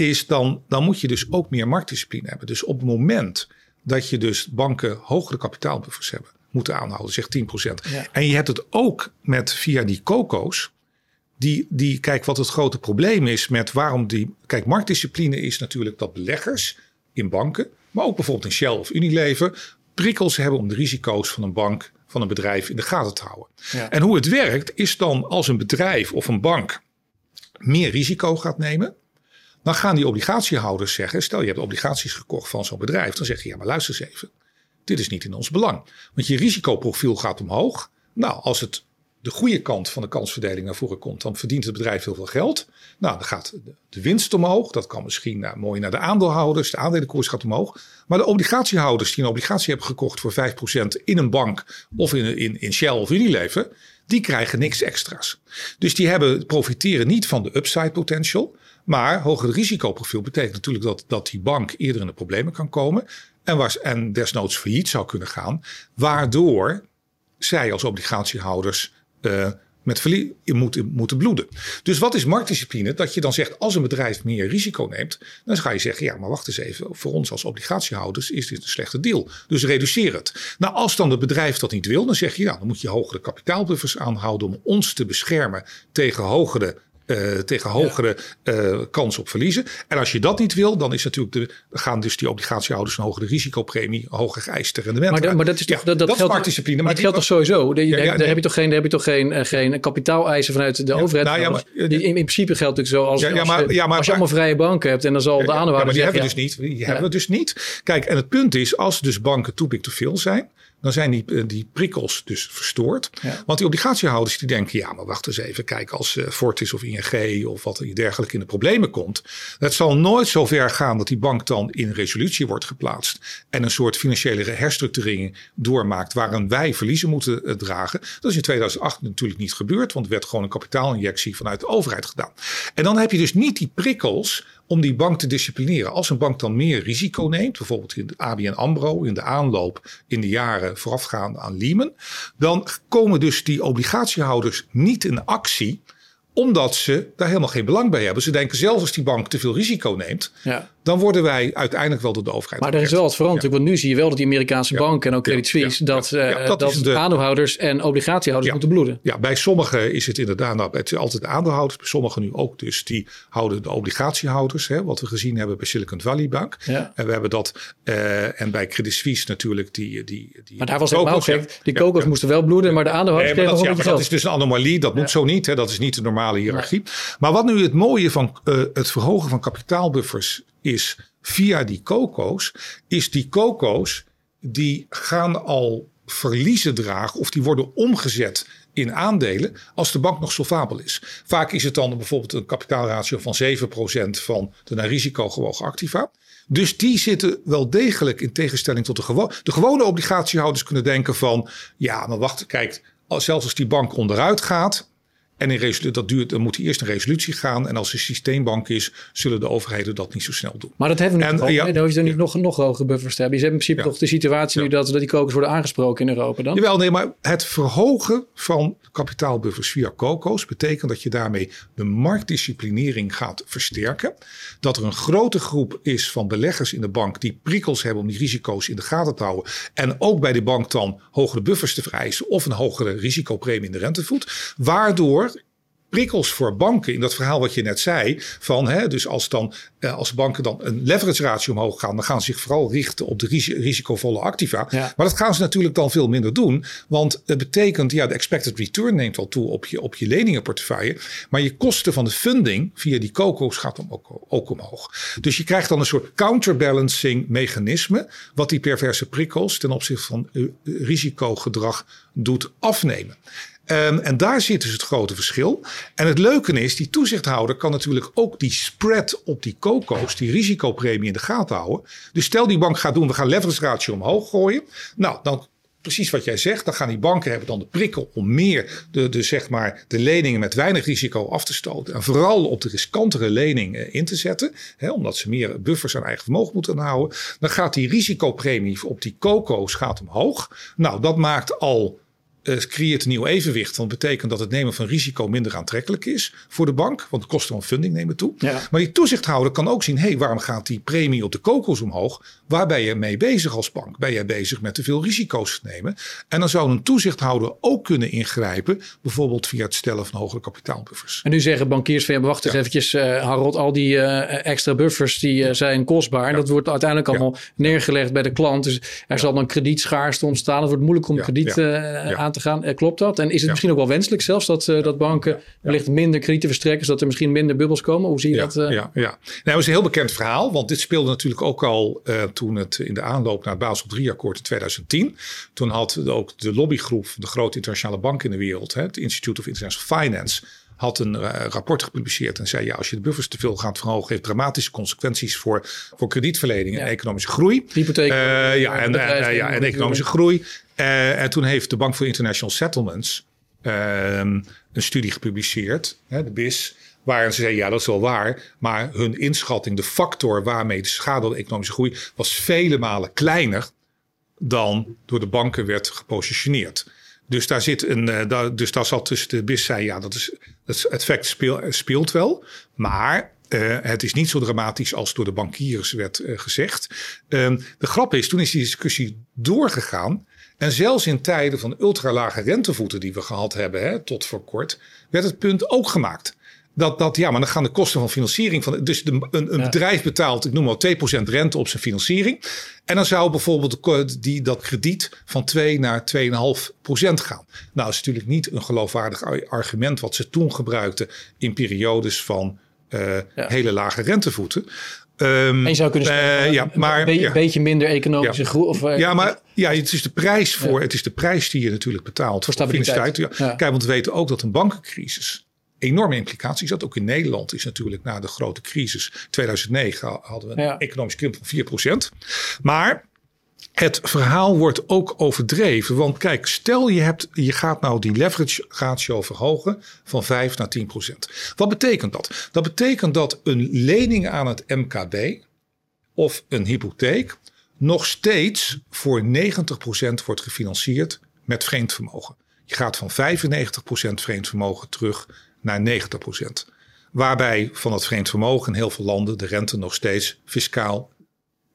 Speaker 1: is dan, dan moet je dus ook meer marktdiscipline hebben. Dus op het moment dat je dus banken hogere kapitaalbuffers hebben, moeten aanhouden, zeg 10%. En je hebt het ook met via die COCO's. Die, die, kijk, wat het grote probleem is met waarom die. Kijk, marktdiscipline is natuurlijk dat beleggers in banken, maar ook bijvoorbeeld in Shell of Unilever, prikkels hebben om de risico's van een bank, van een bedrijf in de gaten te houden. En hoe het werkt is dan als een bedrijf of een bank meer risico gaat nemen, dan gaan die obligatiehouders zeggen: stel je hebt obligaties gekocht van zo'n bedrijf, dan zeg je ja, maar luister eens even. Dit is niet in ons belang. Want je risicoprofiel gaat omhoog. Nou, als het de goede kant van de kansverdeling naar voren komt, dan verdient het bedrijf heel veel geld. Nou, dan gaat de winst omhoog. Dat kan misschien nou, mooi naar de aandeelhouders. De aandelenkoers gaat omhoog. Maar de obligatiehouders die een obligatie hebben gekocht voor 5% in een bank of in, in, in Shell of Unilever, die krijgen niks extra's. Dus die hebben, profiteren niet van de upside potential. Maar hoger risicoprofiel betekent natuurlijk dat, dat die bank eerder in de problemen kan komen. En, was, en desnoods failliet zou kunnen gaan. Waardoor zij als obligatiehouders uh, met verlies moeten, moeten bloeden. Dus wat is marktdiscipline? Dat je dan zegt, als een bedrijf meer risico neemt, dan ga je zeggen, ja, maar wacht eens even, voor ons als obligatiehouders is dit een slechte deal. Dus reduceer het. Nou, als dan het bedrijf dat niet wil, dan zeg je, ja, dan moet je hogere kapitaalbuffers aanhouden om ons te beschermen tegen hogere uh, tegen hogere uh, kans op verliezen. En als je dat niet wil, dan is natuurlijk de, gaan dus die obligatiehouders een hogere risicopremie, hoger geëiste rendement.
Speaker 2: Maar, maar dat is toch dat, dat, dat geldt. Maar dat geldt toch sowieso? Daar, ja, daar heb je toch geen, daar heb je toch geen, uh, geen kapitaaleisen vanuit de overheid? Nou, ja, maar, in, in, principe geldt het zo als, als, maar, je, als je allemaal vrije banken hebt en dan zal de aandeelhouder. Ja,
Speaker 1: maar die hebben we dus niet. Die hebben we dus niet. Kijk, en het punt is, als dus banken too big to fail zijn, dan zijn die, eh, die prikkels dus verstoord. Want die obligatiehouders die denken, ja, maar wacht eens even, kijk, als uh, Fortis of ING of wat dergelijke in de problemen komt, het zal nooit zo ver gaan dat die bank dan in resolutie wordt geplaatst en een soort financiële herstructurering doormaakt waarin wij verliezen moeten uh, dragen. Dat is in 2008 natuurlijk niet gebeurd, want er werd gewoon een kapitaalinjectie vanuit de overheid gedaan. En dan heb je dus niet die prikkels om die bank te disciplineren. Als een bank dan meer risico neemt, bijvoorbeeld in de ABN AMRO, in de aanloop in de jaren voorafgaand aan Lehman, dan komen dus die obligatiehouders niet in actie omdat ze daar helemaal geen belang bij hebben. Ze denken zelfs als die bank te veel risico neemt, ja. Dan worden wij uiteindelijk wel door de overheid.
Speaker 2: Maar er is wel wat veranderd. Want nu zie je wel dat die Amerikaanse banken en ook Credit Suisse, dat, uh, dat, dat de, aandeelhouders en obligatiehouders moeten bloeden.
Speaker 1: Ja, bij sommigen is het inderdaad, nou, het is altijd de aandeelhouders, bij sommigen nu ook. Dus die houden de obligatiehouders, hè, wat we gezien hebben bij Silicon Valley Bank. En we hebben dat, uh, en bij Credit Suisse natuurlijk die. die, die
Speaker 2: maar daar was helemaal gek. Die kokos moesten wel bloeden, maar de aandeelhouders nee,
Speaker 1: kregen dat, dat is dus een anomalie. Dat moet zo niet. Hè, dat is niet de normale hiërarchie. Maar wat nu het mooie van uh, het verhogen van kapitaalbuffers is via die coco's, is die coco's die gaan al verliezen dragen of die worden omgezet in aandelen als de bank nog solvabel is. Vaak is het dan bijvoorbeeld een kapitaalratio van 7% van de naar risico gewogen activa. Dus die zitten wel degelijk in tegenstelling tot de gewone. De gewone obligatiehouders kunnen denken van ja, maar wacht, kijk, zelfs als die bank onderuit gaat, en in dat duurt, dan moet hij eerst een resolutie gaan. En als er systeembank is, zullen de overheden dat niet zo snel doen.
Speaker 2: Maar dat hebben we nu en, ja, Dan hoef je er niet nog, nog hogere buffers te hebben. Je hebt in principe toch de situatie nu dat, dat die kokos worden aangesproken in Europa dan?
Speaker 1: Jawel, nee, maar het verhogen van kapitaalbuffers via coco's betekent dat je daarmee de marktdisciplinering gaat versterken. Dat er een grote groep is van beleggers in de bank die prikkels hebben om die risico's in de gaten te houden. En ook bij de bank dan hogere buffers te vereisen of een hogere risicopremie in de rentevoet. Waardoor prikkels voor banken in dat verhaal wat je net zei. Van, hè, dus als, dan, eh, als banken dan een leverage ratio omhoog gaan, dan gaan ze zich vooral richten op de risicovolle activa. Maar dat gaan ze natuurlijk dan veel minder doen. Want het betekent, ja, de expected return neemt wel toe op je, op je leningenportefeuille. Maar je kosten van de funding via die COCO's gaat dan ook, ook omhoog. Dus je krijgt dan een soort counterbalancing mechanisme. Wat die perverse prikkels ten opzichte van uh, risicogedrag doet afnemen. Um, en daar zit dus het grote verschil. En het leuke is, die toezichthouder kan natuurlijk ook die spread op die coco's, die risicopremie in de gaten houden. Dus stel die bank gaat doen, we gaan leverage ratio omhoog gooien. Nou, dan precies wat jij zegt. Dan gaan die banken hebben dan de prikkel om meer de, de, zeg maar, de leningen met weinig risico af te stoten. En vooral op de riskantere lening in te zetten. Hè, omdat ze meer buffers aan eigen vermogen moeten houden. Dan gaat die risicopremie op die coco's gaat omhoog. Nou, dat maakt al het creëert een nieuw evenwicht. Want dat betekent dat het nemen van risico minder aantrekkelijk is voor de bank. Want de kosten van funding nemen toe. Maar die toezichthouder kan ook zien: hé, hey, waarom gaat die premie op de kokos omhoog? Waar ben je mee bezig als bank? Ben jij bezig met te veel risico's te nemen? En dan zou een toezichthouder ook kunnen ingrijpen. Bijvoorbeeld via het stellen van hogere kapitaalbuffers.
Speaker 2: En nu zeggen bankiers van ja, wacht eens eventjes, uh, Harold, al die uh, extra buffers die uh, zijn kostbaar. En dat wordt uiteindelijk allemaal neergelegd bij de klant. Dus er zal dan kredietschaarste ontstaan. Het wordt moeilijk om krediet aan te gaan. Eh, klopt dat? En is het misschien ook wel wenselijk zelfs dat, uh, dat banken wellicht minder kredieten verstrekken, zodat er misschien minder bubbels komen? Hoe zie je dat?
Speaker 1: Uh? Ja, ja. Nou, dat is een heel bekend verhaal, want dit speelde natuurlijk ook al toen het in de aanloop naar het Basel III-akkoord in 2010. Toen had ook de lobbygroep de grote internationale banken in de wereld, hè, het Institute of International Finance, had een rapport gepubliceerd en zei: ja, als je de buffers te veel gaat verhogen, heeft dramatische consequenties voor, voor kredietverlening en economische groei.
Speaker 2: Hypotheek.
Speaker 1: Uh, ja, en, ja, en economische groei. Uh, en toen heeft de Bank voor International Settlements uh, een studie gepubliceerd, hè, de BIS. Waarin ze zeiden, ja, dat is wel waar. Maar hun inschatting, de factor waarmee de schade de economische groei... was vele malen kleiner dan door de banken werd gepositioneerd. Dus daar zit een, daar, dus daar zat tussen de BIS zei, ja, dat is, het effect speel, speelt wel. Maar uh, het is niet zo dramatisch als door de bankiers werd gezegd. Uh, de grap is, toen is die discussie doorgegaan. En zelfs in tijden van ultralage rentevoeten die we gehad hebben, hè, tot voor kort, werd het punt ook gemaakt. Dat, dat, ja, maar dan gaan de kosten van financiering van. Dus de, een, een bedrijf betaalt, ik noem maar 2% rente op zijn financiering. En dan zou bijvoorbeeld die, dat krediet van 2 naar 2,5% gaan. Nou, dat is natuurlijk niet een geloofwaardig argument wat ze toen gebruikten in periodes van uh, hele lage rentevoeten.
Speaker 2: Um, en je zou kunnen zeggen, uh, ja, maar, een ja. beetje minder economische
Speaker 1: ja.
Speaker 2: groei. Of,
Speaker 1: uh, ja, maar ja, het is de prijs voor, ja. het is de prijs die je natuurlijk betaalt
Speaker 2: voor stabiliteit.
Speaker 1: Kijk, want we weten ook dat een bankencrisis enorme implicaties had. Ook in Nederland is natuurlijk na de grote crisis 2009 hadden we een economische krimp van 4%. Maar het verhaal wordt ook overdreven. Want kijk, stel je, hebt, je gaat nou die leverage ratio verhogen van 5 naar 10 procent. Wat betekent dat? Dat betekent dat een lening aan het MKB of een hypotheek nog steeds voor 90 procent wordt gefinancierd met vreemd vermogen. Je gaat van 95 procent vreemd vermogen terug naar 90 procent. Waarbij van het vreemd vermogen in heel veel landen de rente nog steeds fiscaal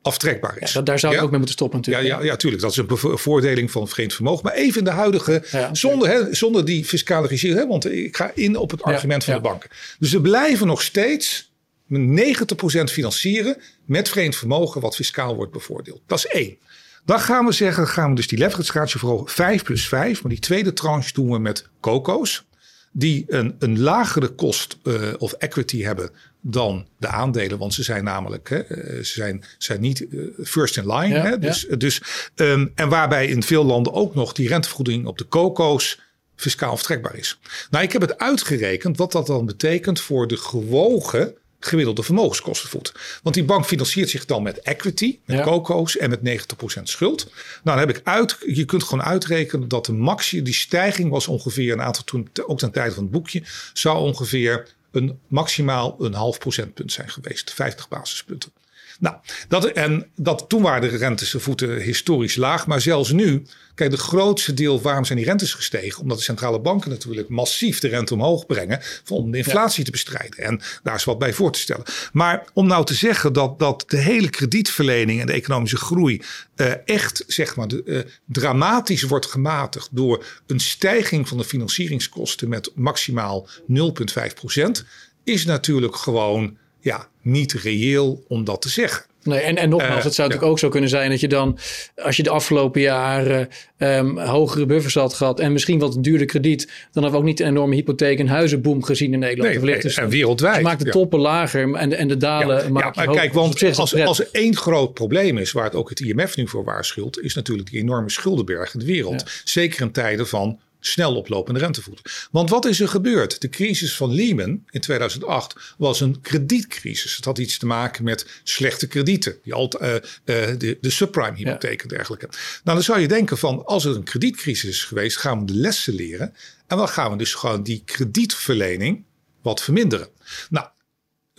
Speaker 1: aftrekbaar is.
Speaker 2: Ja, daar zou je ook mee moeten stoppen natuurlijk.
Speaker 1: Ja, ja, ja, tuurlijk. Dat is een bevoordeling van vreemd vermogen. Maar even in de huidige, zonder, hè, zonder die fiscale regie. Hè, want ik ga in op het argument van de banken. Dus we blijven nog steeds 90% financieren met vreemd vermogen wat fiscaal wordt bevoordeeld. Dat is één. Dan gaan we zeggen, gaan we dus die leverage ratio verhogen 5 plus 5. Maar die tweede tranche doen we met COCO's. Die een, een lagere kost uh, of equity hebben dan de aandelen. Want ze zijn namelijk, hè, eh, ze zijn, zijn niet uh, first in line. hè, dus, ja. dus, um, en waarbij in veel landen ook nog die rentevergoeding op de COCO's fiscaal aftrekbaar is. Nou, ik heb het uitgerekend wat dat dan betekent voor de gewogen gemiddelde vermogenskosten Want die bank financiert zich dan met equity, met ja. coco's en met 90% schuld. Nou, dan heb ik uit, je kunt gewoon uitrekenen dat de maxi, die stijging was ongeveer een aantal toen, ook ten tijde van het boekje, zou ongeveer een maximaal een half procentpunt zijn geweest, 50 basispunten. Nou, dat, en dat, toen waren de rentes voeten historisch laag. Maar zelfs nu, kijk, de grootste deel, waarom zijn die rentes gestegen? Omdat de centrale banken natuurlijk massief de rente omhoog brengen. Om de inflatie te bestrijden. En daar is wat bij voor te stellen. Maar om nou te zeggen dat, dat de hele kredietverlening en de economische groei uh, echt, zeg maar, de, uh, dramatisch wordt gematigd door een stijging van de financieringskosten met maximaal 0,5 procent, is natuurlijk gewoon ja, niet reëel om dat te zeggen.
Speaker 2: Nee, en, en nogmaals, uh, het zou natuurlijk ook zo kunnen zijn dat je dan, als je de afgelopen jaren um, hogere buffers had gehad en misschien wat duurder krediet, dan hebben we ook niet een enorme hypotheek- en huizenboom gezien in Nederland.
Speaker 1: Nee, nee,
Speaker 2: dus,
Speaker 1: en wereldwijd.
Speaker 2: Maakt de toppen lager en, en de dalen
Speaker 1: ja,
Speaker 2: maak
Speaker 1: ja,
Speaker 2: je
Speaker 1: Kijk, want als, als er één groot probleem is, waar het ook het IMF nu voor waarschuwt, is natuurlijk die enorme schuldenberg in de wereld. Zeker in tijden van snel oplopende rentevoeten. Want wat is er gebeurd? De crisis van Lehman in 2008 was een kredietcrisis. Het had iets te maken met slechte kredieten, die uh, uh, de, de subprime hypotheek en dergelijke. Nou, dan zou je denken van als er een kredietcrisis is geweest, gaan we de lessen leren. En dan gaan we dus gewoon die kredietverlening wat verminderen. Nou,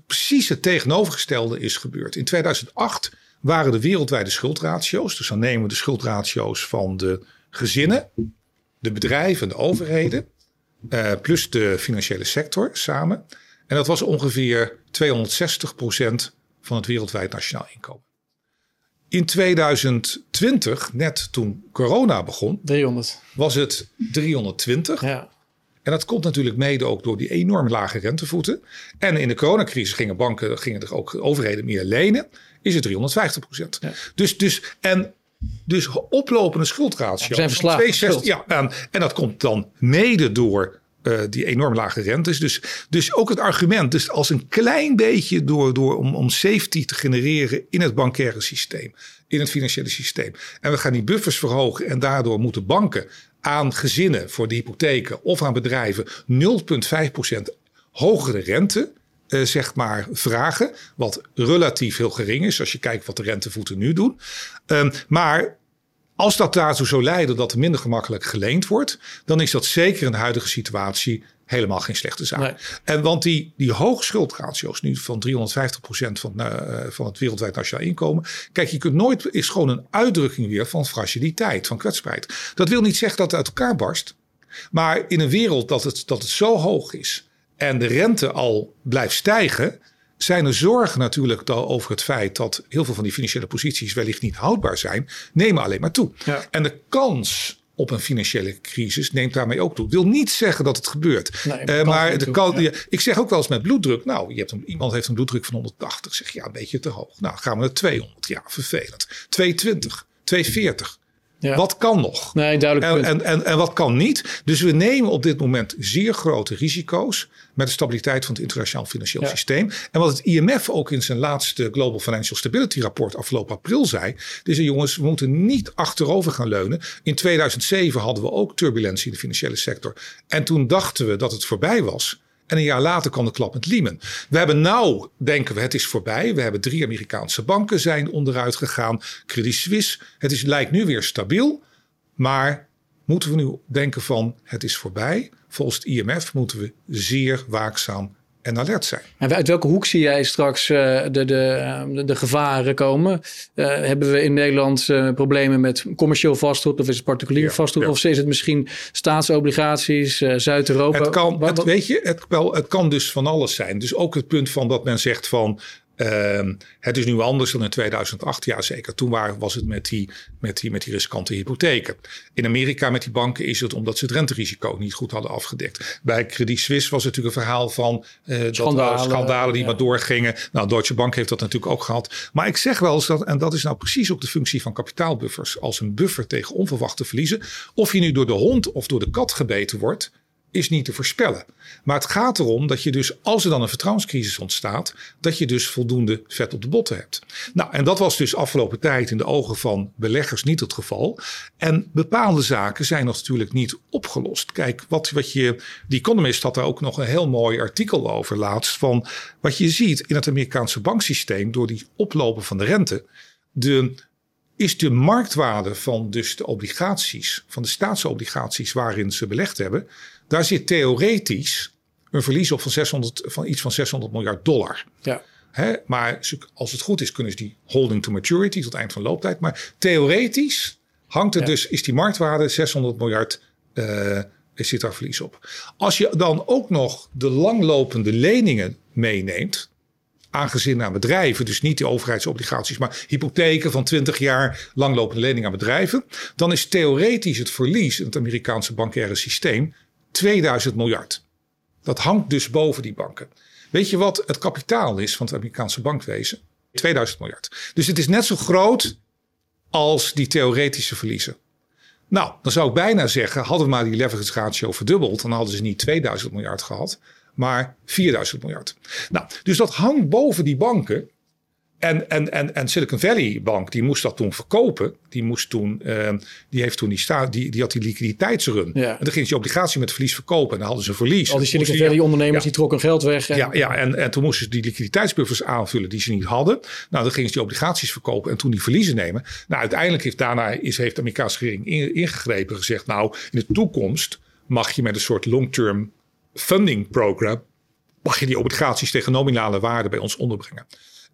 Speaker 1: precies het tegenovergestelde is gebeurd. In 2008 waren de wereldwijde schuldratio's, dus dan nemen we de schuldratio's van de gezinnen de bedrijven, de overheden, uh, plus de financiële sector samen. En dat was ongeveer 260% van het wereldwijd nationaal inkomen. In 2020, net toen corona begon,
Speaker 2: 300.
Speaker 1: was het 320.
Speaker 2: Ja.
Speaker 1: En dat komt natuurlijk mede ook door die enorm lage rentevoeten. En in de coronacrisis gingen banken, gingen er ook overheden meer lenen. Is het 350 procent. Ja. Dus, dus, en dus oplopende schuldratio.
Speaker 2: we zijn verslaafd.
Speaker 1: Ja, en, en dat komt dan mede door uh, die enorm lage rentes. Dus, dus ook het argument, dus als een klein beetje door, door om, om safety te genereren in het bankaire systeem, in het financiële systeem. En we gaan die buffers verhogen en daardoor moeten banken aan gezinnen voor de hypotheken of aan bedrijven 0,5% hogere rente uh, zeg maar vragen. Wat relatief heel gering is als je kijkt wat de rentevoeten nu doen. Um, maar als dat daartoe zou leiden dat er minder gemakkelijk geleend wordt, dan is dat zeker in de huidige situatie helemaal geen slechte zaak. Nee. En want die, die hoge schuldratio's nu van 350% van, uh, van het wereldwijd nationaal inkomen. Kijk, je kunt nooit, is gewoon een uitdrukking weer van fragiliteit, van kwetsbaarheid. Dat wil niet zeggen dat het uit elkaar barst. Maar in een wereld dat het, dat het zo hoog is en de rente al blijft stijgen, zijn er zorgen natuurlijk over het feit dat heel veel van die financiële posities wellicht niet houdbaar zijn, nemen alleen maar toe.
Speaker 2: Ja.
Speaker 1: En de kans op een financiële crisis neemt daarmee ook toe. Ik wil niet zeggen dat het gebeurt.
Speaker 2: Nee,
Speaker 1: uh, maar de kan, ja. ik zeg ook wel eens met bloeddruk. Nou, je hebt een, iemand heeft een bloeddruk van 180. Zeg ja, een beetje te hoog. Nou, gaan we naar 200. Ja, vervelend. 220, 240.
Speaker 2: Ja.
Speaker 1: Wat kan nog?
Speaker 2: Nee, duidelijk.
Speaker 1: En, en, en, en, wat kan niet? Dus we nemen op dit moment zeer grote risico's met de stabiliteit van het internationaal financieel ja. systeem. En wat het IMF ook in zijn laatste Global Financial Stability rapport afgelopen april zei, is jongens, we moeten niet achterover gaan leunen. In 2007 hadden we ook turbulentie in de financiële sector. En toen dachten we dat het voorbij was. En een jaar later kwam de klap met Lehman. We hebben nou, denken we, het is voorbij. We hebben drie Amerikaanse banken zijn onderuit gegaan. Credit Suisse. Het is, lijkt nu weer stabiel. Maar moeten we nu denken van het is voorbij? Volgens het IMF moeten we zeer waakzaam en alert zijn.
Speaker 2: En uit welke hoek zie jij straks uh, de, de, de, gevaren komen? Uh, hebben we in Nederland problemen met commercieel vastgoed of is het particulier ja, vastgoed? Ja. Of is het misschien staatsobligaties, Zuid-Europa?
Speaker 1: Het kan, het, weet je, het, wel, het kan dus van alles zijn. Dus ook het punt van dat men zegt van Uh, het is nu anders dan in 2008. Ja, zeker. Toen waren, was het met die, met, die, met die riskante hypotheken. In Amerika met die banken is het omdat ze het renterisico niet goed hadden afgedekt. Bij Credit Suisse was het natuurlijk een verhaal van uh, schandalen, dat, schandalen die maar doorgingen. Nou, Deutsche Bank heeft dat natuurlijk ook gehad. Maar ik zeg wel eens dat, en dat is nou precies ook de functie van kapitaalbuffers, als een buffer tegen onverwachte verliezen. Of je nu door de hond of door de kat gebeten wordt is niet te voorspellen. Maar het gaat erom dat je dus, als er dan een vertrouwenscrisis ontstaat, dat je dus voldoende vet op de botten hebt. Nou, en dat was dus afgelopen tijd in de ogen van beleggers niet het geval. En bepaalde zaken zijn natuurlijk niet opgelost. Kijk, wat, wat je, die Economist had daar ook nog een heel mooi artikel over laatst. Van wat je ziet in het Amerikaanse banksysteem door die oplopen van de rente. De is de marktwaarde van dus de obligaties, van de staatsobligaties waarin ze belegd hebben, daar zit theoretisch een verlies op van, 600, van iets van 600 miljard dollar. Ja. Hè, maar als het goed is, kunnen ze die holding to maturity tot eind van looptijd. Maar theoretisch hangt er dus, is die marktwaarde 600 miljard, uh, zit daar verlies op. Als je dan ook nog de langlopende leningen meeneemt, aangezien aan bedrijven, dus niet die overheidsobligaties, maar hypotheken van 20 jaar langlopende leningen aan bedrijven, dan is theoretisch het verlies in het Amerikaanse bankaire systeem 2000 miljard. Dat hangt dus boven die banken. Weet je wat het kapitaal is van het Amerikaanse bankwezen? 2000 miljard. Dus het is net zo groot als die theoretische verliezen. Nou, dan zou ik bijna zeggen, hadden we maar die leverage ratio verdubbeld, dan hadden ze niet 2000 miljard gehad, maar 4000 miljard. Nou, dus dat hangt boven die banken. En, en, en, en Silicon Valley Bank, die moest dat toen verkopen. Die, moest toen, uh, die, heeft toen die, sta, die, die had die liquiditeitsrun. Ja. En dan ging ze die obligatie met verlies verkopen. En dan hadden ze verlies.
Speaker 2: Al die Silicon Valley ondernemers die trokken geld weg.
Speaker 1: En, ja, ja en, en toen moesten ze die liquiditeitsbuffers aanvullen die ze niet hadden. Nou, dan gingen ze die obligaties verkopen en toen die verliezen nemen. Nou, uiteindelijk heeft daarna is, heeft de Amerikaanse regering ingegrepen. Gezegd, nou, in de toekomst mag je met een soort long-term funding program... mag je die obligaties tegen nominale waarde bij ons onderbrengen.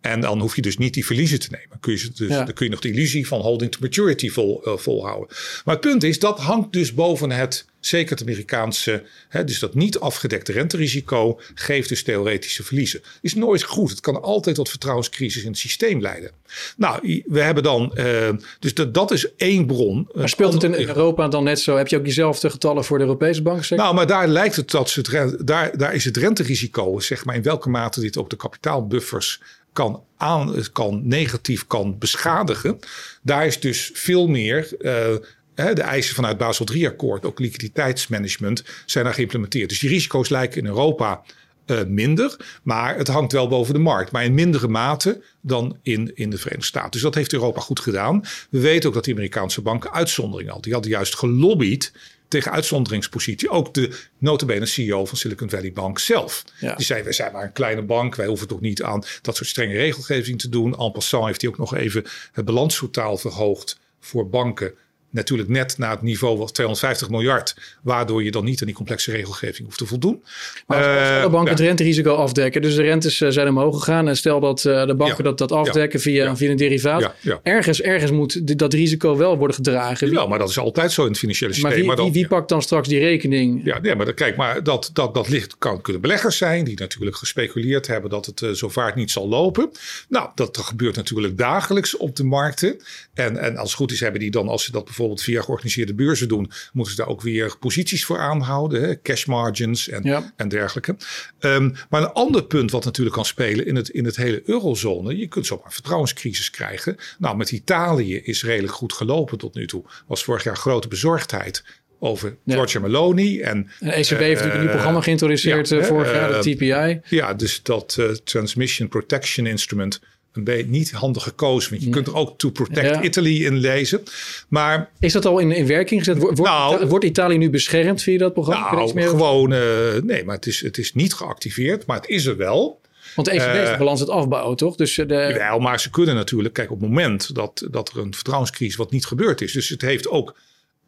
Speaker 1: En dan hoef je dus niet die verliezen te nemen. Kun je, dus, Dan kun je nog de illusie van holding to maturity vol, uh, volhouden. Maar het punt is, dat hangt dus boven het, zeker het Amerikaanse, hè, dus dat niet afgedekte renterisico geeft dus theoretische verliezen. Is nooit goed. Het kan altijd tot vertrouwenscrisis in het systeem leiden. Nou, we hebben dan, uh, dus dat, dat is één bron.
Speaker 2: Maar speelt het in Europa dan net zo? Heb je ook diezelfde getallen voor de Europese banken?
Speaker 1: Nou, maar daar lijkt het dat ze daar, daar is het renterisico, zeg maar in welke mate dit ook de kapitaalbuffers kan, aan, kan negatief kan beschadigen. Daar is dus veel meer. Uh, de eisen vanuit Basel III-akkoord, ook liquiditeitsmanagement, zijn daar geïmplementeerd. Dus die risico's lijken in Europa uh, minder, maar het hangt wel boven de markt. Maar in mindere mate dan in, in de Verenigde Staten. Dus dat heeft Europa goed gedaan. We weten ook dat de Amerikaanse banken uitzonderingen hadden. Die hadden juist gelobbyd tegen uitzonderingspositie. Ook de notabene CEO van Silicon Valley Bank zelf. Die zei, wij zijn maar een kleine bank. Wij hoeven toch niet aan dat soort strenge regelgeving te doen. En passant heeft hij ook nog even het balanstotaal verhoogd voor banken natuurlijk net naar het niveau van 250 miljard. Waardoor je dan niet aan die complexe regelgeving hoeft te voldoen.
Speaker 2: Maar als, de banken het renterisico afdekken. Dus de rentes eh, zijn omhoog gegaan. En stel dat uh, de banken dat, dat afdekken via, via een derivaat. Ergens, ergens moet dat risico wel worden gedragen.
Speaker 1: Ja, maar dat is altijd zo in het financiële systeem.
Speaker 2: Maar wie, wie, pakt dan straks die rekening?
Speaker 1: Ja, nee, maar kijk, maar dat, dat, dat ligt, kan, kunnen beleggers zijn. Die natuurlijk gespeculeerd hebben dat het uh, zo vaart niet zal lopen. Nou, dat, dat gebeurt natuurlijk dagelijks op de markten. En, en als het goed is hebben die dan, als ze dat bijvoorbeeld bijvoorbeeld via georganiseerde beurzen doen, moeten ze daar ook weer posities voor aanhouden, hè? cash margins en, en dergelijke. Um, maar een ander punt wat natuurlijk kan spelen in het, in het hele eurozone, je kunt zomaar vertrouwenscrisis krijgen. Nou, met Italië is redelijk goed gelopen tot nu toe. Was vorig jaar grote bezorgdheid over ja. Giorgia Meloni. En,
Speaker 2: ECB heeft natuurlijk een nieuw programma geïntroduceerd ja, uh, vorig jaar, de TPI.
Speaker 1: Ja, dus dat uh, Transmission Protection Instrument een beetje niet handig gekozen. Want je kunt er ook To Protect Italy in lezen. Maar,
Speaker 2: is dat al in, in werking gezet? Wordt, nou, wordt Italië nu beschermd via dat programma?
Speaker 1: Nou, gewoon... Uh, nee, maar het is, het is niet geactiveerd. Maar het is er wel.
Speaker 2: Want de ECB is de balans het afbouwen, toch? Dus
Speaker 1: de... Jawel, maar ze kunnen natuurlijk... Kijk, op het moment dat, dat er een vertrouwenscrisis wat niet gebeurd is... dus het heeft ook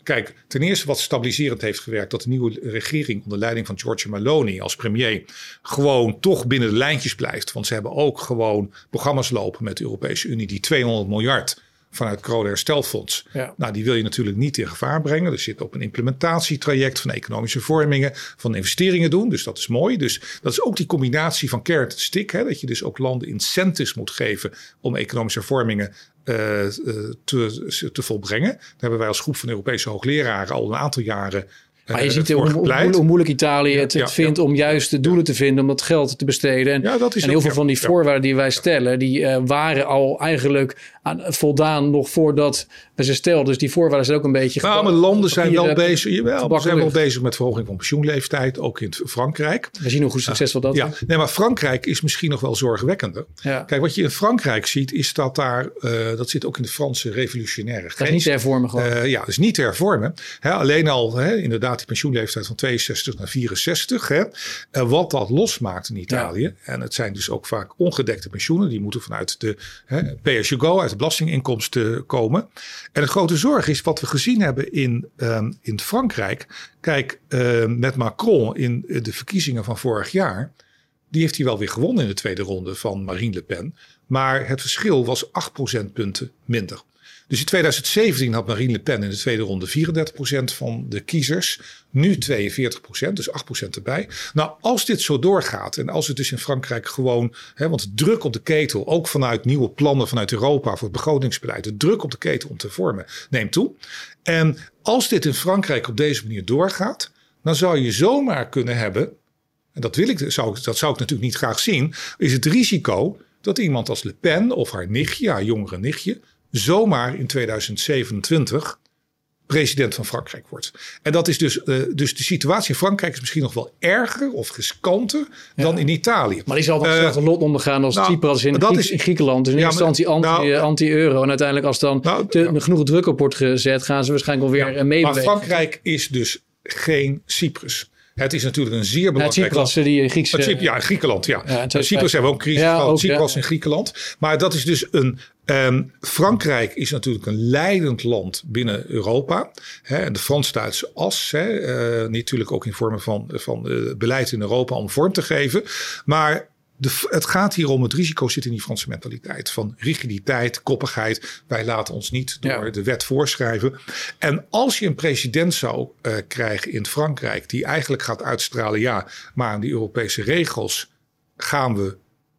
Speaker 1: Kijk, ten eerste wat stabiliserend heeft gewerkt, dat de nieuwe regering onder leiding van Giorgia Meloni als premier gewoon toch binnen de lijntjes blijft. Want ze hebben ook gewoon programma's lopen met de Europese Unie die 200 miljard vanuit het Herstelfonds. Ja. Nou, die wil je natuurlijk niet in gevaar brengen. Er zit op een implementatietraject van economische vormingen, van investeringen doen. Dus dat is mooi. Dus dat is ook die combinatie van carrot en stick. Hè, dat je dus ook landen incentives moet geven om economische vormingen te, te volbrengen. Daar hebben wij als groep van Europese hoogleraren al een aantal jaren
Speaker 2: maar je ziet hoe, hoe, moeilijk Italië het, vindt om juist de doelen te vinden om dat geld te besteden. En, en heel veel van die voorwaarden die wij stellen, die uh, waren al eigenlijk aan, voldaan nog voordat we ze stelden. Dus die voorwaarden zijn ook een beetje.
Speaker 1: Nou, maar landen zijn wel bezig. Jawel, we zijn wel bezig met verhoging van pensioenleeftijd, ook in Frankrijk.
Speaker 2: We zien hoe succesvol dat
Speaker 1: ja. is. Nee, maar Frankrijk is misschien nog wel zorgwekkender. Kijk, wat je in Frankrijk ziet, is dat daar, uh, dat zit ook in de Franse revolutionaire geest.
Speaker 2: Dat is niet te hervormen gewoon.
Speaker 1: Uh, ja, dat is niet te hervormen. Alleen al, inderdaad die pensioenleeftijd van 62 naar 64. Hè. En wat dat losmaakt in Italië. En het zijn dus ook vaak ongedekte pensioenen. Die moeten vanuit de hè, pay as you go, uit belastinginkomsten komen. En de grote zorg is wat we gezien hebben in, um, in Frankrijk. Kijk, uh, met Macron in de verkiezingen van vorig jaar. Die heeft hij wel weer gewonnen in de tweede ronde van Marine Le Pen. Maar het verschil was 8 procentpunten minder. Dus in 2017 had Marine Le Pen in de tweede ronde 34% van de kiezers. Nu 42%, dus 8% erbij. Nou, als dit zo doorgaat en als het dus in Frankrijk gewoon... Hè, want de druk op de ketel, ook vanuit nieuwe plannen vanuit Europa voor het begrotingsbeleid... de druk op de ketel om te vormen neemt toe. En als dit in Frankrijk op deze manier doorgaat... dan zou je zomaar kunnen hebben... en dat, wil ik, zou, dat zou ik natuurlijk niet graag zien... is het risico dat iemand als Le Pen of haar nichtje, haar jongere nichtje zomaar in 2027 president van Frankrijk wordt. En dat is dus, uh, dus de situatie in Frankrijk is misschien nog wel erger of riskanter dan in Italië.
Speaker 2: Maar die zal toch uh, lot ondergaan als nou, Cyprus in, dat is, in Griekenland. Dus in ja, instantie nou- eh, anti-euro. Nou, en uiteindelijk als dan nou, te, genoeg druk op wordt gezet, gaan ze waarschijnlijk alweer ja, meebewegen.
Speaker 1: Maar Frankrijk is dus geen Cyprus. Het is natuurlijk een zeer belangrijk
Speaker 2: ja, Cyprus, die Griekse...
Speaker 1: Ja, Griekenland, ja. ja Cyprus hebben we ook een crisis ja, gehad. Cyprus in Griekenland. Maar dat is dus een Um, Frankrijk is natuurlijk een leidend land binnen Europa. Hè, en de Frans-Duitse as, hè, uh, natuurlijk ook in vormen van, van uh, beleid in Europa om vorm te geven. Maar de, het gaat hier om het risico zit in die Franse mentaliteit. Van rigiditeit, koppigheid. Wij laten ons niet door de wet voorschrijven. En als je een president zou uh, krijgen in Frankrijk. die eigenlijk gaat uitstralen. ja, maar aan die Europese regels gaan we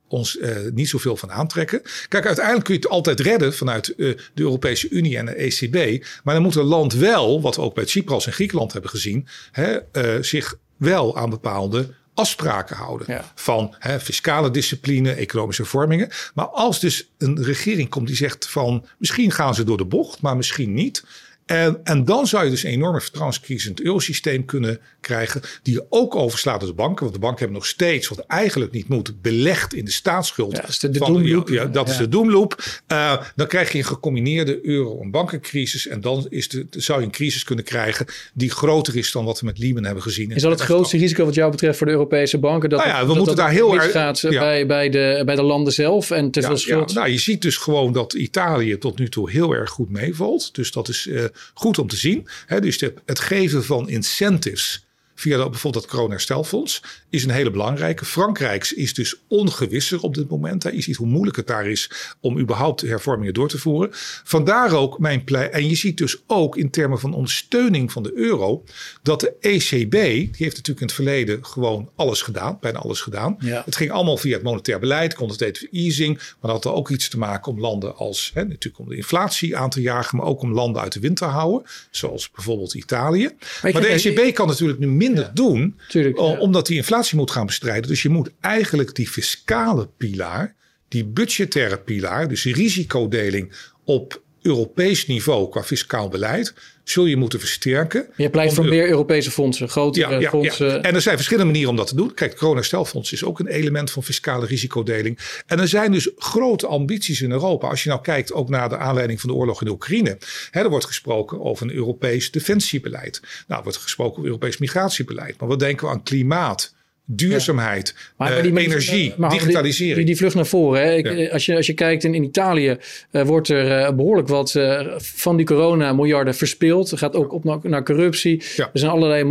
Speaker 1: ons uh, niet zoveel van aantrekken. Kijk, uiteindelijk kun je het altijd redden vanuit uh, de Europese Unie en de ECB. Maar dan moet een land wel, wat we ook bij Cyprus en Griekenland hebben gezien, hè, zich wel aan bepaalde afspraken houden. Ja. Van hè, fiscale discipline, economische vormingen. Maar als dus een regering komt die zegt van misschien gaan ze door de bocht, maar misschien niet. En, en dan zou je dus een enorme vertrouwenscrisis in het eurosysteem kunnen krijgen. Die je ook overslaat op de banken. Want de banken hebben nog steeds, wat eigenlijk niet moet, belegd in de staatsschuld. Ja,
Speaker 2: dat is de, de doemloop.
Speaker 1: Ja, dat is de doemloop. Uh, dan krijg je een gecombineerde euro- en bankencrisis. En dan is de, zou je een crisis kunnen krijgen die groter is dan wat we met Lehman hebben gezien.
Speaker 2: Is dat het grootste risico wat jou betreft voor de Europese banken? Dat
Speaker 1: nou ja, we moeten dat daar heel erg
Speaker 2: gaat ja. bij, bij, de, bij de landen zelf en te veel schuld.
Speaker 1: nou, je ziet dus gewoon dat Italië tot nu toe heel erg goed meevalt. Dus dat is uh, goed om te zien. Dus het geven van incentives via bijvoorbeeld het kroonherstelfonds is een hele belangrijke. Frankrijk is dus ongewisser op dit moment. Je ziet hoe moeilijk het daar is om überhaupt hervormingen door te voeren. Vandaar ook mijn pleit. En je ziet dus ook in termen van ondersteuning van de euro dat de ECB, die heeft natuurlijk in het verleden gewoon alles gedaan, bijna alles gedaan. Het ging allemaal via het monetair beleid, quantitative easing, maar dat had ook iets te maken om landen als, hè, natuurlijk om de inflatie aan te jagen, maar ook om landen uit de wind te houden, zoals bijvoorbeeld Italië. Maar, maar de ECB kan natuurlijk nu minder doen, Tuurlijk, omdat die inflatie moet gaan bestrijden. Dus je moet eigenlijk die fiscale pilaar, die budgettaire pilaar, dus die risicodeling op Europees niveau qua fiscaal beleid, zul je moeten versterken.
Speaker 2: Je pleit voor meer Europese fondsen, grotere ja, fondsen. Ja.
Speaker 1: En er zijn verschillende manieren om dat te doen. Kijk, het corona-stelfonds is ook een element van fiscale risicodeling. En er zijn dus grote ambities in Europa. Als je nou kijkt ook naar de aanleiding van de oorlog in de Oekraïne. Hè, er wordt gesproken over een Europees defensiebeleid. Nou, er wordt gesproken over Europees migratiebeleid. Maar wat denken we aan klimaat? Duurzaamheid, maar, die energie, digitalisering.
Speaker 2: Die, die, vlucht naar voren. Hè? Ik, als, je, als je kijkt in, in Italië, wordt er behoorlijk wat van die corona miljarden verspeeld. Het gaat ook op naar, corruptie. Er zijn allerlei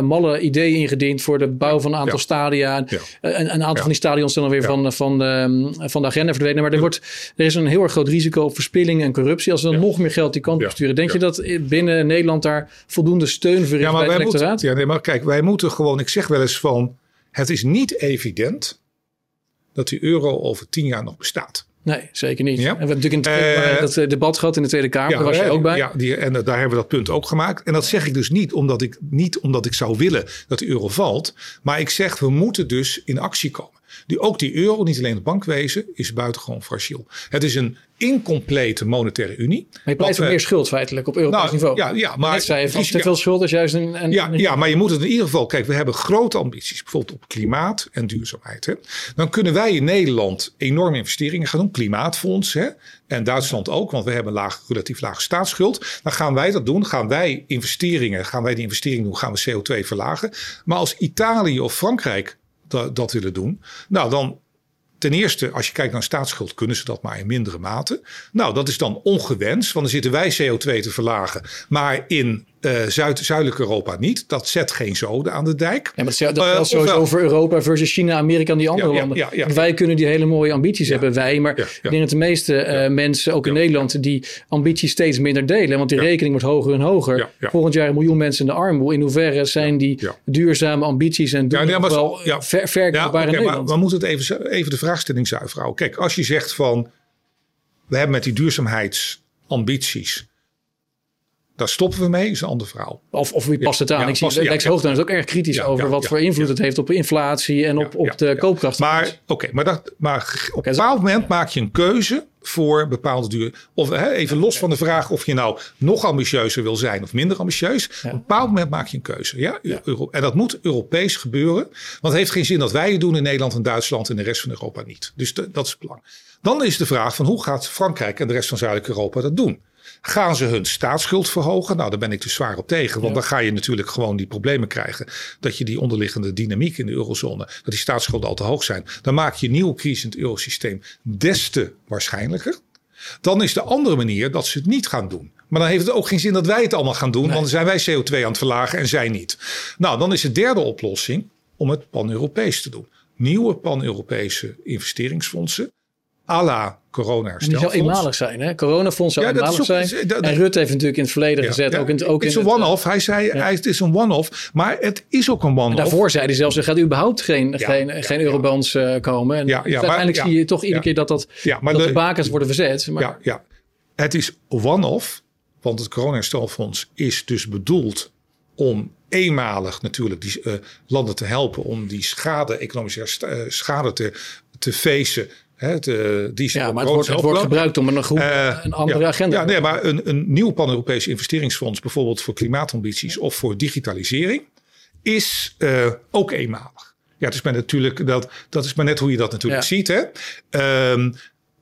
Speaker 2: malle ideeën ingediend voor de bouw van een aantal stadia. En, een aantal van die stadions zijn dan weer van, van, de, van de agenda verdwenen. Maar er, wordt, er is een heel erg groot risico op verspilling en corruptie. Als we dan nog meer geld die kant op sturen. Denk je dat binnen Nederland daar voldoende steun voor is bij het electoraat?
Speaker 1: ja, nee, maar kijk, wij moeten gewoon... Ik zeg wel eens van... Het is niet evident dat die euro over tien jaar nog bestaat.
Speaker 2: Nee, zeker niet. Ja. En we hebben natuurlijk in uh, dat eh, debat gehad in de Tweede Kamer. Ja, daar was je ook bij.
Speaker 1: Ja, die, en daar hebben we dat punt ook gemaakt. En dat zeg ik dus niet omdat ik, niet omdat ik zou willen dat de euro valt. Maar ik zeg, we moeten dus in actie komen. Die, ook die euro, niet alleen het bankwezen, is buitengewoon fragiel. Het is een incomplete monetaire unie.
Speaker 2: Maar je pleit voor meer schuld feitelijk op Europees nou, niveau.
Speaker 1: Ja, ja, maar...
Speaker 2: Net zei je, te veel schuld is juist een... een
Speaker 1: ja, ja, maar je moet het in ieder geval... Kijk, we hebben grote ambities. Bijvoorbeeld op klimaat en duurzaamheid. Hè. Dan kunnen wij in Nederland enorme investeringen gaan doen. Klimaatfonds hè. En Duitsland ook, want we hebben laag, relatief lage staatsschuld. Dan gaan wij dat doen. Gaan wij investeringen, gaan wij die investeringen doen, gaan we CO2 verlagen. Maar als Italië of Frankrijk dat willen doen. Nou, dan ten eerste, als je kijkt naar staatsschuld, kunnen ze dat maar in mindere mate. Nou, dat is dan ongewenst, want dan zitten wij CO2 te verlagen. Maar in uh, Zuid Zuidelijk Europa niet. Dat zet geen zoden aan de dijk.
Speaker 2: Ja, maar dat, dat uh, sowieso over Europa versus China, Amerika en die andere landen. wij kunnen die hele mooie ambities hebben, wij. Maar ik denk dat de meeste uh, mensen, ook in Nederland, die ambities steeds minder delen. Want die rekening wordt hoger en hoger. Volgend jaar een miljoen mensen in de armoede. In hoeverre zijn die duurzame ambities en doen ja, wel ja, ver, verkoopbaar okay, in Nederland?
Speaker 1: Maar we moeten het even, even de vraagstelling zuiver houden. Kijk, als je zegt van, we hebben met die duurzaamheidsambities daar stoppen we mee, is een ander verhaal.
Speaker 2: Of, of wie past het aan? ik zie ja, Lex Hoogdan is ook erg kritisch over wat voor invloed het heeft op inflatie en op, op de koopkracht.
Speaker 1: Maar, oké, maar, dat, maar op een bepaald moment maak je een keuze voor bepaalde duur. Of hè, even los van de vraag of je nou nog ambitieuzer wil zijn of minder ambitieus. Op een bepaald moment maak je een keuze. Ja? En dat moet Europees gebeuren. Want het heeft geen zin dat wij het doen in Nederland en Duitsland en de rest van Europa niet. Dus dat is het belang. Dan is de vraag van hoe gaat Frankrijk en de rest van Zuidelijk Europa dat doen? Gaan ze hun staatsschuld verhogen? Nou, daar ben ik dus zwaar op tegen. Want dan ga je natuurlijk gewoon die problemen krijgen. Dat je die onderliggende dynamiek in de eurozone, dat die staatsschulden al te hoog zijn. Dan maak je nieuwe crisis in het eurosysteem des te waarschijnlijker. Dan is de andere manier dat ze het niet gaan doen. Maar dan heeft het ook geen zin dat wij het allemaal gaan doen. Want dan zijn wij CO2 aan het verlagen en zij niet. Nou, dan is de derde oplossing om het pan-Europees te doen. Nieuwe pan-Europese investeringsfondsen à la corona
Speaker 2: herstel. Die zal eenmalig zijn, hè? Coronafonds ja, eenmalig zijn. en Rutte heeft natuurlijk in het verleden gezet. Ook in, ook
Speaker 1: het is een one-off. Hij zei, hij, het is een one-off. Maar het is ook een one-off.
Speaker 2: Daarvoor zei hij zelfs, er gaat überhaupt geen, geen, geen eurobonds uh, komen. En uiteindelijk zie je toch iedere keer dat, dat, dat de, bakens worden verzet.
Speaker 1: Maar... Ja, ja, het is one-off. Want het coronaherstelfonds is dus bedoeld om eenmalig natuurlijk die uh, landen te helpen om die schade, economische uh, schade te, te facen die
Speaker 2: ja, maar het wordt, het wordt, gebruikt om een, groep, uh, een andere agenda.
Speaker 1: Ja, nee, maar een, een nieuw pan-Europees investeringsfonds, bijvoorbeeld voor klimaatambities of voor digitalisering, is uh, ook eenmalig. Ja, het is maar natuurlijk dat, dat is maar net hoe je dat natuurlijk ziet. Hè? Um,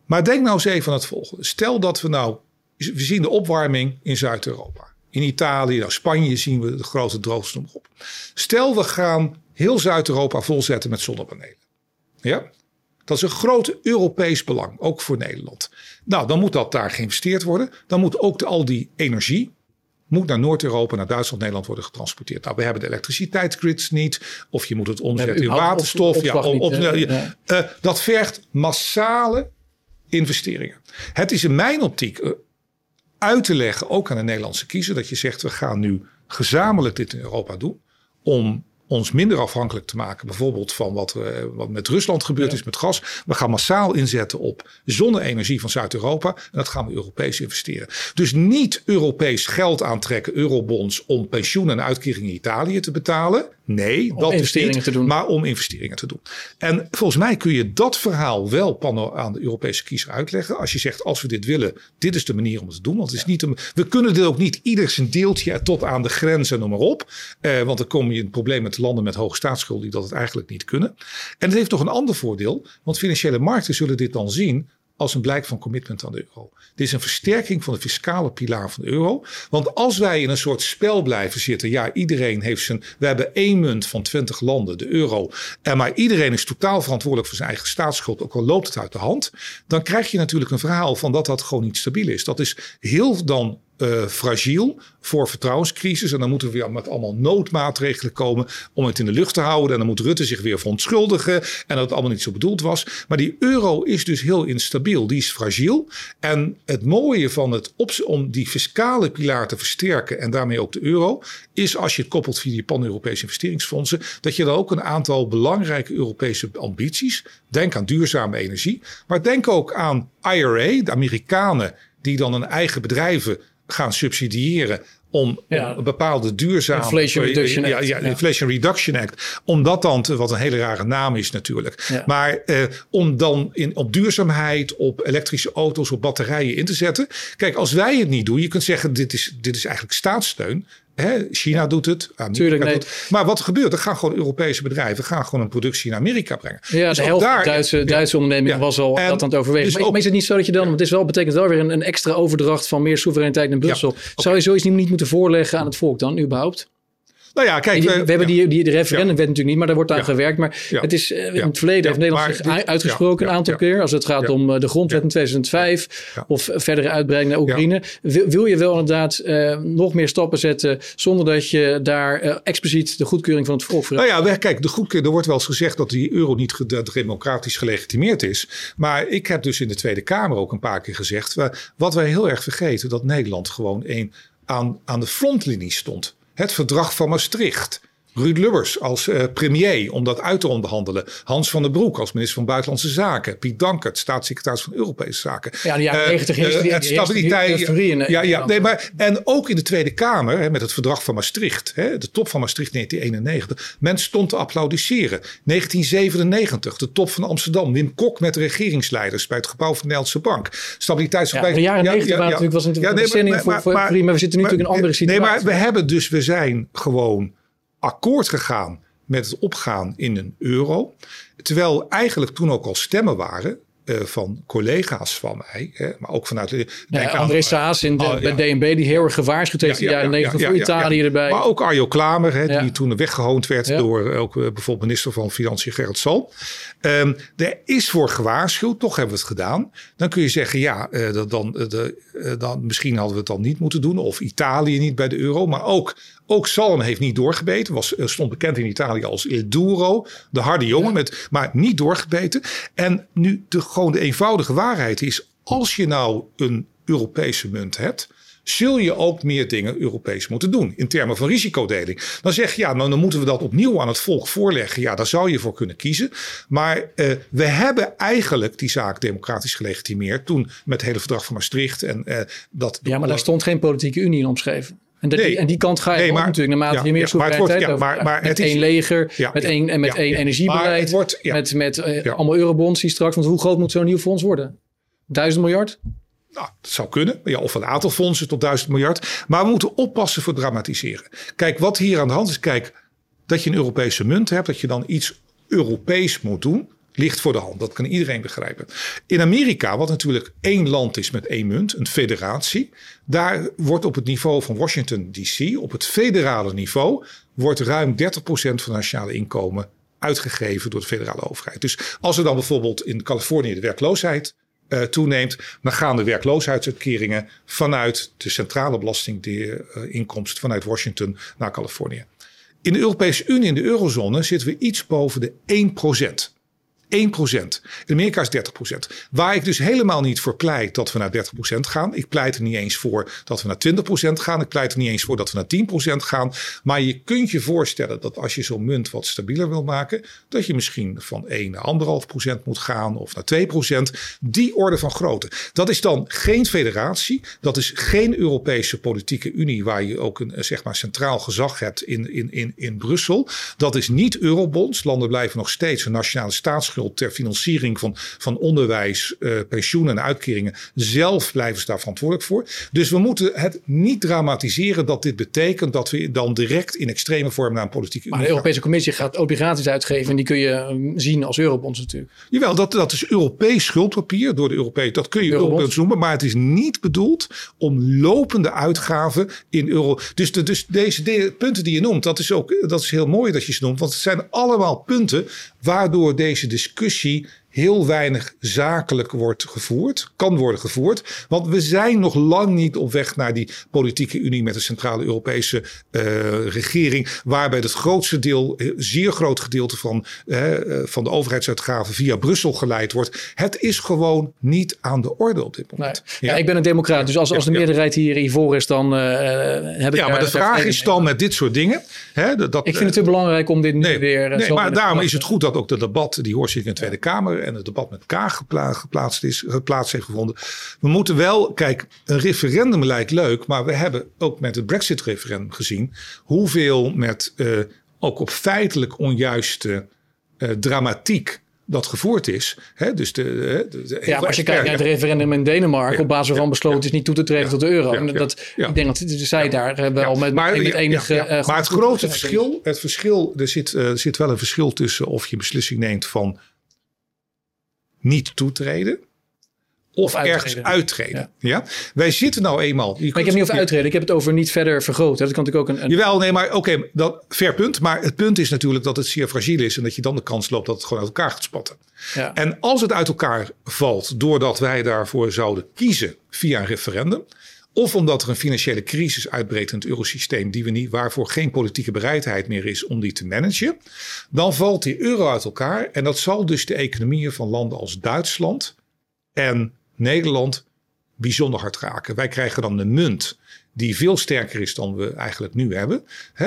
Speaker 1: maar denk nou eens even aan het volgende. Stel dat we nou, we zien de opwarming in Zuid-Europa. In Italië, nou Spanje zien we de grote droogte op. Stel we gaan heel Zuid-Europa volzetten met zonnepanelen. Ja? Dat is een groot Europees belang, ook voor Nederland. Nou, dan moet dat daar geïnvesteerd worden. Dan moet ook de, al die energie moet naar Noord-Europa, naar Duitsland, Nederland worden getransporteerd. Nou, we hebben de elektriciteitsgrids niet. Of je moet het omzetten in waterstof. ja, op, uh, dat vergt massale investeringen. Het is in mijn optiek uh, uit te leggen, ook aan de Nederlandse kiezer, dat je zegt: we gaan nu gezamenlijk dit in Europa doen. Om ons minder afhankelijk te maken, bijvoorbeeld van wat, uh, wat met Rusland gebeurd is met gas. We gaan massaal inzetten op zonne-energie van Zuid-Europa en dat gaan we Europees investeren. Dus niet Europees geld aantrekken, eurobonds, om pensioenen en uitkeringen in Italië te betalen. Nee, dat is niet, te doen. maar om investeringen te doen. En volgens mij kun je dat verhaal wel aan de Europese kiezer uitleggen. Als je zegt, als we dit willen, dit is de manier om het te doen. Want het is niet een, we kunnen dit ook niet ieder zijn deeltje tot aan de grenzen, noem maar op. Eh, want dan kom je in het probleem met landen met hoge staatsschuld die dat het eigenlijk niet kunnen. En het heeft nog een ander voordeel. Want financiële markten zullen dit dan zien als een blijk van commitment aan de euro. Dit is een versterking van de fiscale pilaar van de euro. Want als wij in een soort spel blijven zitten, ja, iedereen heeft zijn. We hebben één munt van 20 landen, de euro. En maar iedereen is totaal verantwoordelijk voor zijn eigen staatsschuld, ook al loopt het uit de hand. Dan krijg je natuurlijk een verhaal van dat dat gewoon niet stabiel is. Dat is heel dan uh, fragiel voor vertrouwenscrisis. En dan moeten we weer met allemaal noodmaatregelen komen om het in de lucht te houden. En dan moet Rutte zich weer verontschuldigen. En dat het allemaal niet zo bedoeld was. Maar die euro is dus heel instabiel. Die is fragiel. En het mooie van het om die fiscale pilaar te versterken en daarmee ook de euro, is als je het koppelt via die pan-Europese investeringsfondsen, dat je dan ook een aantal belangrijke Europese ambities, denk aan duurzame energie, maar denk ook aan IRA, de Amerikanen die dan hun eigen bedrijven gaan subsidiëren om, bepaalde duurzame...
Speaker 2: Inflation Reduction
Speaker 1: Act. Ja, ja, Inflation Reduction Act. Om dat dan, te, wat een hele rare naam is natuurlijk. Maar eh, om dan in, op duurzaamheid, op elektrische auto's, op batterijen in te zetten. Kijk, als wij het niet doen, je kunt zeggen dit is, dit is eigenlijk staatssteun. China doet het.
Speaker 2: Tuurlijk, nee.
Speaker 1: Maar wat er gebeurt, er gaan gewoon Europese bedrijven gaan gewoon een productie in Amerika brengen.
Speaker 2: Ja, dus de helft daar, Duitse, Duitse onderneming was al dat aan het overwegen. Dus maar, is het niet zo dat je dan, het is wel, betekent wel weer een, een extra overdracht van meer soevereinteit naar Brussel. Zou je zoiets niet moeten voorleggen aan het volk dan, überhaupt?
Speaker 1: Nou ja, kijk.
Speaker 2: we, hebben die, die de referendum werd natuurlijk niet, maar daar wordt aan gewerkt. Maar het is eh, in het verleden heeft Nederland zich uitgesproken een aantal keer. Als het gaat om eh, de grondwet in 2005 of verdere uitbreiding naar Oekraïne. Wil, wil, je wel inderdaad uh, nog meer stappen zetten zonder dat je daar uh, expliciet de goedkeuring van het volk vraagt?
Speaker 1: Nou ja, kijk, de goedkeuring, er wordt wel eens gezegd dat die euro niet democratisch gelegitimeerd is. Maar ik heb dus in de Tweede Kamer ook een paar keer gezegd. Wat wij heel erg vergeten, dat Nederland gewoon een, aan, aan de frontlinie stond het verdrag van Maastricht. Ruud Lubbers als uh, premier om dat uit te onderhandelen. Hans van der Broek als minister van Buitenlandse Zaken. Piet Dankert, staatssecretaris van Europese Zaken.
Speaker 2: Ja, de jaren 90 uh, uh, het stabiliteit.
Speaker 1: ja, ja, nee, maar, en ook in de Tweede Kamer hè, met het verdrag van Maastricht. Hè, de top van Maastricht 1991. Men stond te applaudisseren. 1997, de top van Amsterdam. Wim Kok met regeringsleiders bij het gebouw van de Nederlandse Bank.
Speaker 2: Stabiliteitsverbijt. Ja, de jaren 90 ja, natuurlijk was natuurlijk ja, nee, maar, maar, voor, voor, maar, we zitten nu natuurlijk in een andere situatie.
Speaker 1: Nee, maar we hebben dus, we zijn gewoon akkoord gegaan met het opgaan in een euro. Terwijl eigenlijk toen ook al stemmen waren uh, van collega's van mij, hè, maar ook vanuit...
Speaker 2: Ja, denk André Saas in de, oh, bij DNB, die heel erg gewaarschuwd heeft in de jaren negentig voor Italië erbij.
Speaker 1: Maar ook Arjo Klamer, hè, die toen weggehoond werd door eh, ook uh, bijvoorbeeld minister van Financiën Gerrit Sal. Um, er is voor gewaarschuwd, toch hebben we het gedaan. Dan kun je zeggen, ja, uh, dat dan, de, dan, misschien hadden we het dan niet moeten doen. Of Italië niet bij de euro. Maar ook ook Salm heeft niet doorgebeten. Was, eh, stond bekend in Italië als Il Duro. De harde jongen, met, maar niet doorgebeten. En nu de, gewoon de eenvoudige waarheid is... als je nou een Europese munt hebt zul je ook meer dingen Europees moeten doen. In termen van risicodeling. Dan zeg je, ja, nou, dan moeten we dat opnieuw aan het volk voorleggen. Ja, daar zou je voor kunnen kiezen. Maar uh, we hebben eigenlijk die zaak democratisch gelegitimeerd. Toen met het hele verdrag van Maastricht. En, uh, dat
Speaker 2: ja, maar daar stond geen politieke unie in omschreven. En, die, en die kant ga je nee, maar, natuurlijk naarmate ja, je meer soevereiniteit ja, maar, maar, met één leger, met één, en met één energiebeleid, wordt, met, met uh, allemaal eurobonds die straks. Want hoe groot moet zo'n nieuw fonds worden? Duizend miljard?
Speaker 1: Nou, dat zou kunnen. Ja, of een aantal fondsen tot duizend miljard. Maar we moeten oppassen voor dramatiseren. Kijk, wat hier aan de hand is. Kijk, dat je een Europese munt hebt. Dat je dan iets Europees moet doen ligt voor de hand. Dat kan iedereen begrijpen. In Amerika, wat natuurlijk één land is met één munt, een federatie, daar wordt op het niveau van Washington DC, op het federale niveau, wordt ruim 30% van het nationale inkomen uitgegeven door de federale overheid. Dus als er dan bijvoorbeeld in Californië de werkloosheid uh, toeneemt, dan gaan de werkloosheidsuitkeringen vanuit de centrale belastinginkomst vanuit Washington naar Californië. In de Europese Unie, in de eurozone, zitten we iets boven de 1%. 1%. In Amerika is 30%. Waar ik dus helemaal niet voor pleit dat we naar 30% gaan. Ik pleit er niet eens voor dat we naar 20% gaan. Ik pleit er niet eens voor dat we naar 10% gaan. Maar je kunt je voorstellen dat als je zo'n munt wat stabieler wil maken, dat je misschien van 1 naar 1,5% moet gaan of naar 2%. Die orde van grootte. Dat is dan geen federatie. Dat is geen Europese politieke unie waar je ook een zeg maar, centraal gezag hebt in, in, in, in Brussel. Dat is niet eurobonds. Landen blijven nog steeds een nationale staatsschuld staatsschuld ter financiering van, van onderwijs, uh, pensioenen en uitkeringen. Zelf blijven ze daar verantwoordelijk voor. Dus we moeten het niet dramatiseren dat dit betekent dat we dan direct in extreme vorm naar een politieke
Speaker 2: Maar de Europese Commissie gaat obligaties uitgeven en die kun je ehm, zien als eurobonds natuurlijk.
Speaker 1: Jawel, dat, dat is Europees schuldpapier door de Europese. Dat kun je eurobonds noemen, maar het is niet bedoeld om lopende uitgaven in euro. Dus, de, dus deze punten die je noemt, dat is ook dat is heel mooi dat je ze noemt, want het zijn allemaal punten waardoor deze discussie heel weinig zakelijk wordt gevoerd, kan worden gevoerd. Want we zijn nog lang niet op weg naar die politieke unie met de Centrale Europese uh, regering, waarbij het grootste deel, eh, zeer groot gedeelte van, uh, van de overheidsuitgaven via Brussel geleid wordt. Het is gewoon niet aan de orde op dit moment.
Speaker 2: Nee. Ja. ik ben een democraat, dus als, als de meerderheid hier hiervoor is, dan uh, heb ik...
Speaker 1: Ja, maar de vraag is dan met dit soort dingen... Hè,
Speaker 2: dat, ik vind het te belangrijk om dit nu
Speaker 1: nee,
Speaker 2: weer...
Speaker 1: Nee, maar daarom is het goed dat ook de debat, die hoorzitting in de Tweede Kamer en het debat met elkaar geplaatst is, geplaatst heeft gevonden. We moeten wel, kijk, een referendum lijkt leuk, maar we hebben ook met het Brexit-referendum gezien hoeveel met uh, ook op feitelijk onjuiste uh, dramatiek dat gevoerd is. Hè? Dus de, de,
Speaker 2: de ja, maar als je kijkt naar het referendum in Denemarken, op basis waarvan besloten is niet toe te treden tot de euro. En dat, Ik denk dat zij daar hebben al met, maar, met enige. Uh,
Speaker 1: maar het grote verschil, het verschil, er zit, uh, zit wel een verschil tussen of je beslissing neemt van niet toetreden. Of, ergens uittreden. Ja. Wij zitten nou eenmaal.
Speaker 2: Maar ik heb niet over uittreden. Ik heb het over niet verder vergroten. Dat kan natuurlijk ook een. een...
Speaker 1: Jawel, nee, maar oké, dat fair punt. Maar het punt is natuurlijk dat het zeer fragiel is en dat je dan de kans loopt dat het gewoon uit elkaar gaat spatten. Ja. En als het uit elkaar valt doordat wij daarvoor zouden kiezen via een referendum, of omdat er een financiële crisis uitbreekt in het eurosysteem die we niet, waarvoor geen politieke bereidheid meer is om die te managen. Dan valt die euro uit elkaar. En dat zal dus de economieën van landen als Duitsland en Nederland bijzonder hard raken. Wij krijgen dan de munt die veel sterker is dan we eigenlijk nu hebben.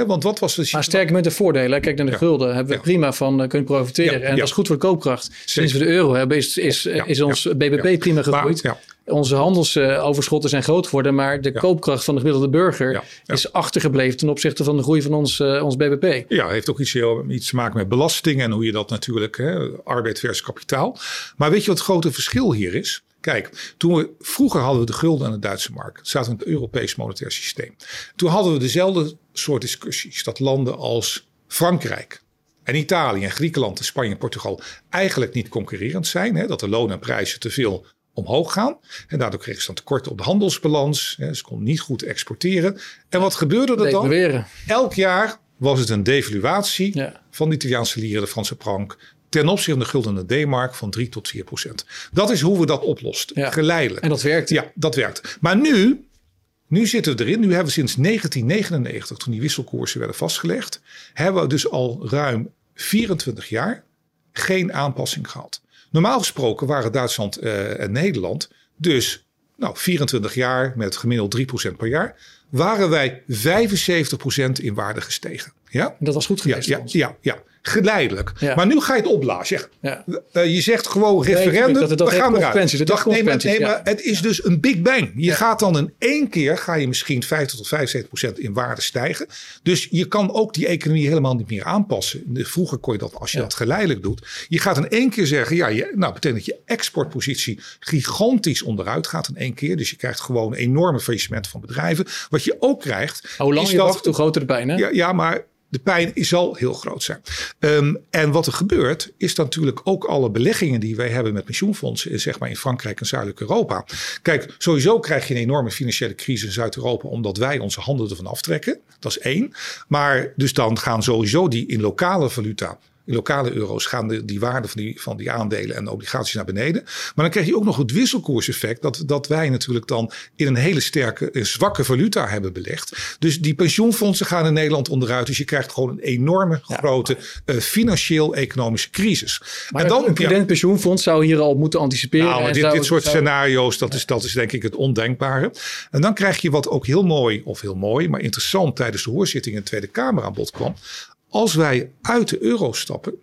Speaker 1: want wat was de...
Speaker 2: Maar sterke met de voordelen. Kijk naar de gulden. Hebben we prima van uh, kunnen profiteren. en dat is goed voor de koopkracht. Sinds we de euro hebben is, is, is ons BBP prima gegroeid. Onze handelsoverschotten zijn groot geworden. Maar de koopkracht van de gemiddelde burger is achtergebleven ten opzichte van de groei van ons, uh, ons BBP.
Speaker 1: Ja, heeft ook iets, iets te maken met belasting en hoe je dat natuurlijk, hè, arbeid versus kapitaal. Maar weet je wat het grote verschil hier is? Kijk, toen we, vroeger hadden we de gulden aan de Duitse markt. Het zaten in het Europees monetair systeem. Toen hadden we dezelfde soort discussies. Dat landen als Frankrijk en Italië en Griekenland en Spanje en Portugal eigenlijk niet concurrerend zijn. Hè, dat de lonen en prijzen te veel omhoog gaan. En daardoor kregen ze dan tekorten op de handelsbalans. Hè, ze konden niet goed exporteren. En wat gebeurde er dan? Elk jaar was het een devaluatie van de Italiaanse lira, de Franse frank, ten opzichte van de gulden D-mark van 3 tot 4 procent. Dat is hoe we dat oplosten. Geleidelijk.
Speaker 2: En dat werkt.
Speaker 1: Ja, dat werkt. Maar nu, nu zitten we erin. Nu hebben we sinds 1999, toen die wisselkoersen werden vastgelegd, hebben we dus al ruim 24 jaar geen aanpassing gehad. Normaal gesproken waren Duitsland uh, en Nederland dus nou, 24 jaar met gemiddeld 3% per jaar, waren wij 75% in waarde gestegen. Ja?
Speaker 2: Dat was goed geweest.
Speaker 1: Ja, ja, ja, ja geleidelijk. Maar nu ga je het opblazen. Ja. Uh, je zegt gewoon referendum, nee, dat, dat we gaan eruit. Dat nee, maar, nee, maar het is dus een big bang. Je gaat dan in één keer, ga je misschien 50 tot 75 procent in waarde stijgen. Dus je kan ook die economie helemaal niet meer aanpassen. Vroeger kon je dat, als je dat geleidelijk doet. Je gaat in één keer zeggen, ja, je, nou betekent dat je exportpositie gigantisch onderuit gaat in één keer. Dus je krijgt gewoon enorme faillissement van bedrijven. Wat je ook krijgt...
Speaker 2: Hoe lang je dat, wacht, hoe groter de pijn, hè?
Speaker 1: Ja, ja maar de pijn zal heel groot zijn. Um, en wat er gebeurt, is natuurlijk ook alle beleggingen die wij hebben met pensioenfondsen, zeg maar in Frankrijk en Zuidelijk Europa. Kijk, sowieso krijg je een enorme financiële crisis in Zuid-Europa, omdat wij onze handen ervan aftrekken. Dat is één. Maar dus dan gaan sowieso die in lokale valuta in lokale euro's gaan de, die waarde van die, van die aandelen en obligaties naar beneden. Maar dan krijg je ook nog het wisselkoerseffect. Dat, dat wij natuurlijk dan in een hele sterke, een zwakke valuta hebben belegd. Dus die pensioenfondsen gaan in Nederland onderuit. Dus je krijgt gewoon een enorme grote uh, financieel-economische crisis.
Speaker 2: Maar en dan, een prudent pensioenfonds zou hier al moeten anticiperen. Nou,
Speaker 1: dit, dit soort scenario's, dat, is, dat is denk ik het ondenkbare. En dan krijg je wat ook heel mooi, of heel mooi, maar interessant tijdens de hoorzitting in de Tweede Kamer aan bod kwam. Als wij uit de euro stappen,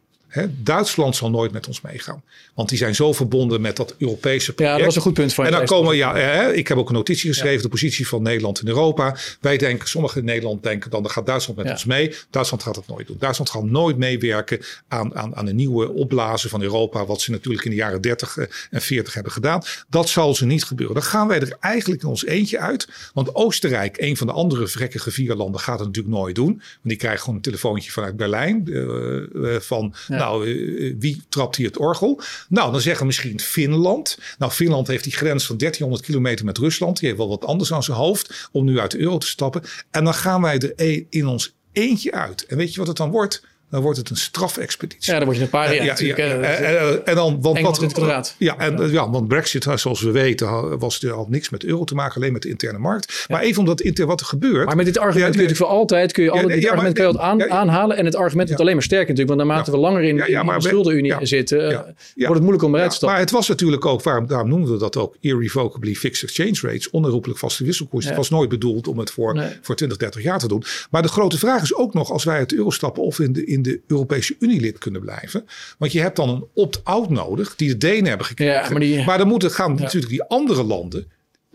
Speaker 1: Duitsland zal nooit met ons meegaan. Want die zijn zo verbonden met dat Europese project.
Speaker 2: Ja, dat was een goed punt van
Speaker 1: En dan komen, ja, hè, ik heb ook een notitie geschreven, de positie van Nederland in Europa. Wij denken, sommigen in Nederland denken dan, dan gaat Duitsland met ons mee. Duitsland gaat dat nooit doen. Duitsland gaat nooit meewerken aan, aan, aan een nieuwe opblazen van Europa, wat ze natuurlijk in de jaren 30 eh, en 40 hebben gedaan. Dat zal ze niet gebeuren. Dan gaan wij er eigenlijk in ons eentje uit. Want Oostenrijk, een van de andere vrekkige vier landen, gaat het natuurlijk nooit doen. Want die krijgen gewoon een telefoontje vanuit Berlijn. Uh, van, nou, uh, wie trapt hier het orgel? Nou, dan zeggen misschien Finland. Nou, Finland heeft die grens van 1300 kilometer met Rusland. Die heeft wel wat anders aan zijn hoofd om nu uit de euro te stappen. En dan gaan wij er e- in ons eentje uit. En weet je wat het dan wordt? Dan wordt het een strafexpeditie.
Speaker 2: Ja, dan word je een paar jaar. Ja, ja,
Speaker 1: en, en, dan, want
Speaker 2: wat, het
Speaker 1: Ja, en, ja. want Brexit, zoals we weten, was er al niks met euro te maken, alleen met de interne markt. Maar even omdat inter, wat er gebeurt.
Speaker 2: Maar met dit argument kun je natuurlijk voor altijd, kun je alle, dit argument kun je aan, aanhalen. En het argument wordt alleen maar sterker natuurlijk, want naarmate we langer in, in de schuldenunie zitten, uh, wordt het moeilijk om eruit te stappen.
Speaker 1: Maar het was natuurlijk ook, waarom, daarom noemden we dat ook, irrevocably fixed exchange rates, onherroepelijk vaste wisselkoers. Het was nooit bedoeld om het voor, voor 20, 30 jaar te doen. Maar de grote vraag is ook nog, als wij uit de euro stappen of in de, in de Europese Unie-lid kunnen blijven. Want je hebt dan een opt-out nodig, die de Denen hebben gekregen. Ja, maar, die, maar dan moeten gaan natuurlijk die andere landen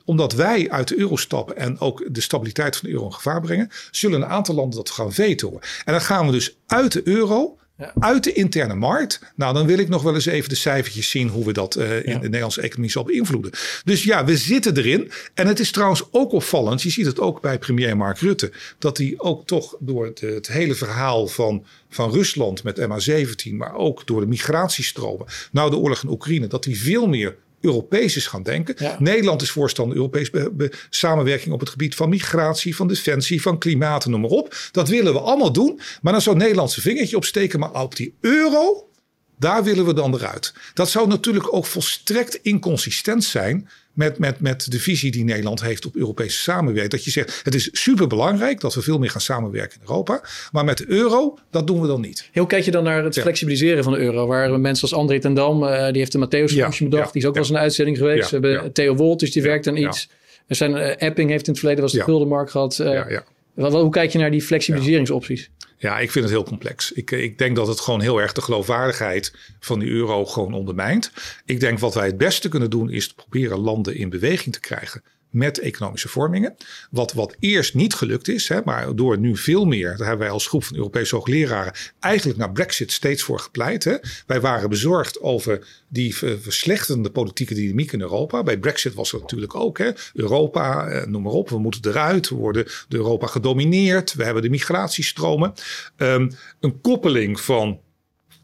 Speaker 1: omdat wij uit de euro stappen en ook de stabiliteit van de euro in gevaar brengen, zullen een aantal landen dat gaan vetoen. En dan gaan we dus uit de euro uit de interne markt. Nou, dan wil ik nog wel eens even de cijfertjes zien hoe we dat uh, in de Nederlandse economie zal beïnvloeden. Dus ja, we zitten erin. En het is trouwens ook opvallend. Je ziet het ook bij premier Mark Rutte. Dat hij ook toch door het, het hele verhaal van, van Rusland met MH17, maar ook door de migratiestromen. Nou, de oorlog in Oekraïne, dat hij veel meer Europees is gaan denken. Nederland is voorstander Europese samenwerking op het gebied van migratie, van defensie, van klimaat en noem maar op. Dat willen we allemaal doen. Maar dan zou Nederland zijn vingertje opsteken. Maar op die euro, daar willen we dan eruit. Dat zou natuurlijk ook volstrekt inconsistent zijn met, met, met de visie die Nederland heeft op Europese samenwerking. Dat je zegt, het is superbelangrijk dat we veel meer gaan samenwerken in Europa. Maar met de euro, dat doen we dan niet.
Speaker 2: Hoe kijk je dan naar het flexibiliseren van de euro? Waar mensen als André ten Dam, uh, die heeft de Matthäus ja, bedacht. die is ook wel eens een uitzending geweest. we hebben Theo Wolters, die werkt aan iets. Er zijn, uh, Epping heeft in het verleden was de guldenmarkt gehad. Uh, hoe kijk je naar die flexibiliseringsopties?
Speaker 1: Ja, ik vind het heel complex. Ik, ik denk dat het gewoon heel erg de geloofwaardigheid van die euro gewoon ondermijnt. Ik denk wat wij het beste kunnen doen is proberen landen in beweging te krijgen met economische vormingen. Wat, wat eerst niet gelukt is, hè, maar door nu veel meer, daar hebben wij als groep van Europese hoogleraren eigenlijk naar Brexit steeds voor gepleit. Hè. Wij waren bezorgd over die verslechterde politieke dynamiek in Europa. Bij Brexit was het natuurlijk ook. Hè. Europa, eh, noem maar op, we moeten eruit. We worden door Europa gedomineerd. We hebben de migratiestromen. Um, een koppeling van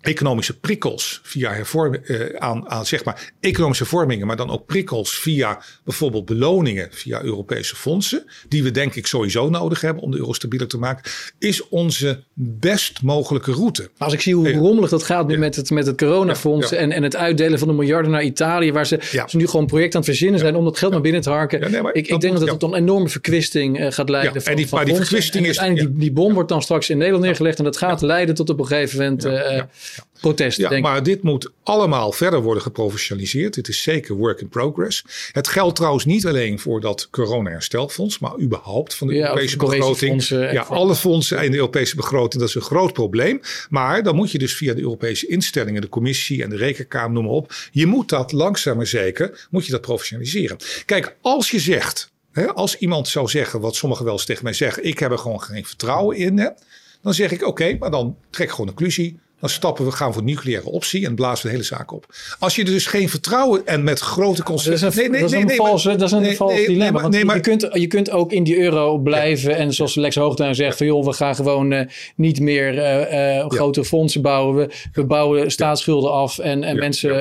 Speaker 1: economische prikkels via hervorming, uh, aan, aan zeg maar economische vormingen, maar dan ook prikkels via bijvoorbeeld beloningen via Europese fondsen, die we denk ik sowieso nodig hebben om de euro stabieler te maken, is onze best mogelijke route.
Speaker 2: Als ik zie hoe rommelig dat gaat nu met het, met het coronafonds En, en het uitdelen van de miljarden naar Italië, waar ze, ze nu gewoon project aan het verzinnen zijn om dat geld naar binnen te harken. Nee, ik, ik denk dat het tot een enorme verkwisting uh, gaat leiden. Van,
Speaker 1: en die, maar die verkwisting is.
Speaker 2: En die, die bom wordt dan straks in Nederland neergelegd en dat gaat leiden tot op een gegeven moment. Uh, protest.
Speaker 1: Ja, maar dit moet allemaal verder worden geprofessionaliseerd. Dit is zeker work in progress. Het geldt trouwens niet alleen voor dat corona-herstelfonds, maar überhaupt van de Europese begroting. ja, alle fondsen in de Europese begroting, dat is een groot probleem. Maar dan moet je dus via de Europese instellingen, de commissie en de rekenkamer, noem maar op. Je moet dat langzaam maar zeker, moet je dat professionaliseren. Kijk, als je zegt, hè, als iemand zou zeggen, wat sommigen wel eens tegen mij zeggen, ik heb er gewoon geen vertrouwen in. Hè, dan zeg ik oké, maar dan trek gewoon een conclusie. Dan stappen we, gaan voor nucleaire optie en blazen we de hele zaak op. Als je er dus geen vertrouwen en met grote consequenties.
Speaker 2: Nee, nee, dat is een, nee, valse, dat is een vals dilemma. want je, kunt, je kunt ook in die euro blijven. En zoals Lex Hoogtuin zegt, van joh, we gaan gewoon uh, niet meer uh, uh, grote fondsen bouwen. We, we bouwen staatsschulden af. En, en mensen,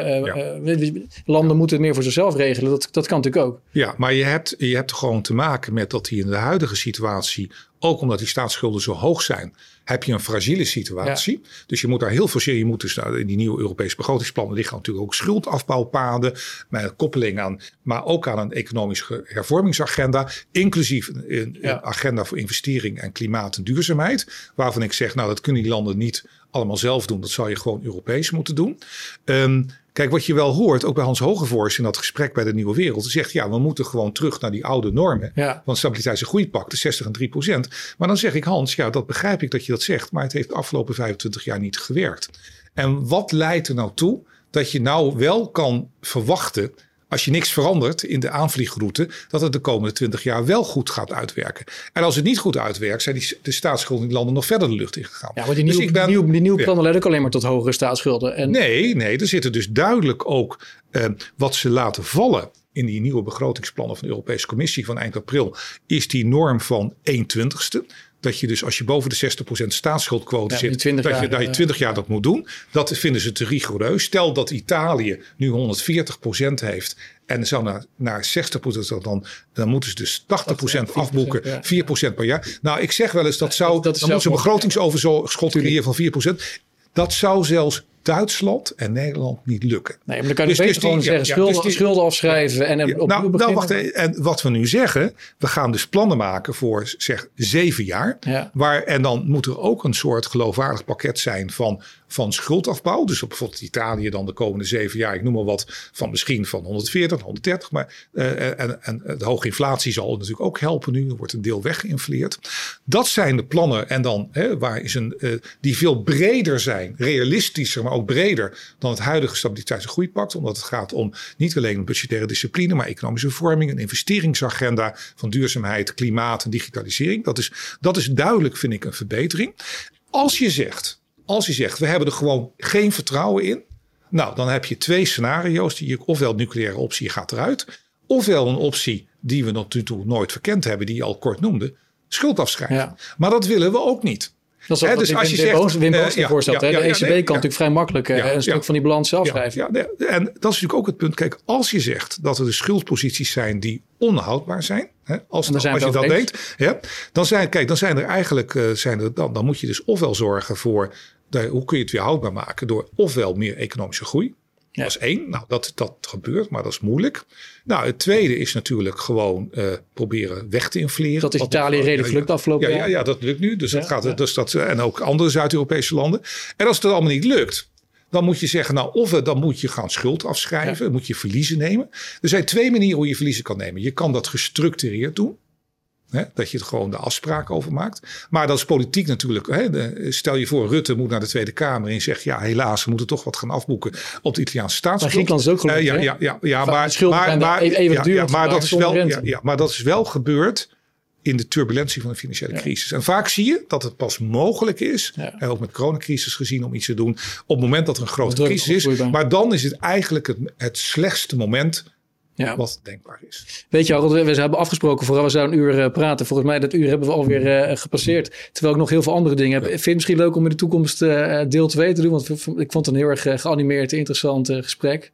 Speaker 2: landen moeten het meer voor zichzelf regelen. Dat, dat kan natuurlijk ook.
Speaker 1: Ja, maar je hebt, je hebt gewoon te maken met dat die in de huidige situatie ook omdat die staatsschulden zo hoog zijn, heb je een fragiele situatie. Dus je moet daar heel veel Je moet dus in die nieuwe Europese begrotingsplannen liggen natuurlijk ook schuldafbouwpaden. Met een koppeling aan, maar ook aan een economische hervormingsagenda. Inclusief een, een agenda voor investering en klimaat en duurzaamheid. Waarvan ik zeg, nou dat kunnen die landen niet allemaal zelf doen. Dat zou je gewoon Europees moeten doen. Um, Kijk, wat je wel hoort, ook bij Hans Hogevorst in dat gesprek bij de Nieuwe Wereld, zegt ja, we moeten gewoon terug naar die oude normen. Ja. Want stabiliteits- en groeipact, de 60 en 3 procent. Maar dan zeg ik Hans, ja, dat begrijp ik dat je dat zegt, maar het heeft de afgelopen 25 jaar niet gewerkt. En wat leidt er nou toe dat je nou wel kan verwachten als je niks verandert in de aanvliegroute, dat het de komende 20 jaar wel goed gaat uitwerken. En als het niet goed uitwerkt, zijn die, de staatsschulden in die landen nog verder de lucht ingegaan.
Speaker 2: Ja, maar die dus nieuwe, dus ben, die nieuwe plannen leiden ook alleen maar tot hogere staatsschulden.
Speaker 1: En... Nee, nee, er zitten dus duidelijk ook uh, wat ze laten vallen in die nieuwe begrotingsplannen van de Europese Commissie van eind april, is die norm van 1 twintigste dat je dus als je boven de 60% staatsschuldquote zit, dat, je, dat je 20 jaar dat moet doen. Dat vinden ze te rigoureus. Stel dat Italië nu 140% heeft en zou naar, naar 60% dan, dan moeten ze dus 80% afboeken, 4% per jaar. Nou, ik zeg wel eens dat zou, dat dan moet ze een begrotingsoverschot creëren van 4%. Dat zou zelfs Duitsland en Nederland niet lukken.
Speaker 2: Nee, maar dan kan je dus, dus gewoon die, zeggen schulden, dus schulden afschrijven en
Speaker 1: ja, nou, nou, wacht even. En wat we nu zeggen, we gaan dus plannen maken voor zeg zeven jaar. Waar, en dan moet er ook een soort geloofwaardig pakket zijn van van schuldafbouw. Dus op bijvoorbeeld Italië dan de komende zeven jaar, ik noem maar wat, van misschien van 140, 130. Maar, uh, en, en de hoge inflatie zal natuurlijk ook helpen nu. Er wordt een deel weggeïnfleerd. Dat zijn de plannen. En dan hè, waar is een, uh, die veel breder zijn, realistischer, maar ook breder dan het huidige stabiliteits- en groeipact. Omdat het gaat om niet alleen budgettaire discipline, maar economische vorming, een investeringsagenda van duurzaamheid, klimaat en digitalisering. Dat is, dat is duidelijk, vind ik, een verbetering. Als je zegt, als je zegt, we hebben er gewoon geen vertrouwen in. Nou, dan heb je twee scenario's. Die je, ofwel de nucleaire optie gaat eruit. Ofwel een optie die we tot nu toe nooit verkend hebben. Die je al kort noemde. Schuld afschrijven. Maar dat willen we ook niet.
Speaker 2: Dat is ook dus als je zegt, Wim Boos uh, voorstelt. de ECB kan natuurlijk vrij makkelijk een stuk van die balans afschrijven.
Speaker 1: Ja, en dat is natuurlijk ook het punt. Kijk, als je zegt dat er de schuldposities zijn die onhoudbaar zijn. Hè, als, als je dat weet. Ja, dan, zijn, kijk, dan zijn er eigenlijk, uh, zijn er, dan, dan moet je dus ofwel zorgen voor hoe kun je het weer houdbaar maken? Door ofwel meer economische groei. Dat is één. Nou, dat, dat gebeurt, maar dat is moeilijk. Nou, het tweede is natuurlijk gewoon uh, proberen weg te infleren.
Speaker 2: Dat is Italië redelijk lukt afgelopen
Speaker 1: ja, ja, ja, dat lukt nu. Dus dat gaat, Dus dat, en ook andere Zuid-Europese landen. En als het allemaal niet lukt, dan moet je zeggen, nou, of dan moet je gaan schuld afschrijven, moet je verliezen nemen. Er zijn twee manieren hoe je verliezen kan nemen. Je kan dat gestructureerd doen. Hè, dat je het gewoon de afspraak over maakt. Maar dat is politiek natuurlijk. Hè, de, stel je voor, Rutte moet naar de Tweede Kamer en zegt: ja, helaas, we moeten toch wat gaan afboeken op de Italiaanse staatsschuld.
Speaker 2: Maar Griekenland is ook gelukt.
Speaker 1: Uh, ja, ja, ja, ja, maar, maar, maar, even duur, ja, maar, dat is wel, ja, ja, maar dat is wel gebeurd in de turbulentie van de financiële crisis. En vaak zie je dat het pas mogelijk is, ja. ook met coronacrisis gezien, om iets te doen op het moment dat er een grote crisis is. Maar dan is het eigenlijk het, het slechtste moment ja. wat denkbaar is.
Speaker 2: Weet je, Harold, we hebben afgesproken vooral we zouden een uur uh, praten. Volgens mij dat uur hebben we alweer uh, gepasseerd. Terwijl ik nog heel veel andere dingen heb. Vind je het misschien leuk om in de toekomst uh, deel 2 te doen? Want ik vond het een heel erg geanimeerd, interessant gesprek.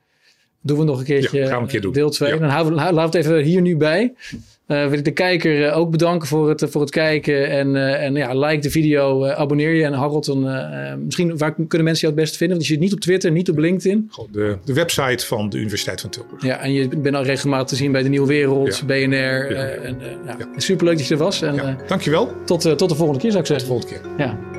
Speaker 2: Doen we nog een keertje
Speaker 1: ja, gaan we een keer doen.
Speaker 2: deel 2. Dan houden we, laten we het even hier nu bij. Uh, wil ik de kijker uh, ook bedanken voor het, voor het kijken. En, en ja, like de video, abonneer je. En Harold, dan, misschien waar kunnen mensen jou het best vinden? Want je zit niet op Twitter, niet op LinkedIn.
Speaker 1: De, de website van de Universiteit van Tilburg.
Speaker 2: Ja, en je bent al regelmatig te zien bij de Nieuwe Wereld, BNR. Ja. En, ja. Superleuk dat je er was. En.
Speaker 1: Dankjewel.
Speaker 2: Tot, tot de volgende keer zou ik zeggen.
Speaker 1: Tot de volgende keer.
Speaker 2: Ja.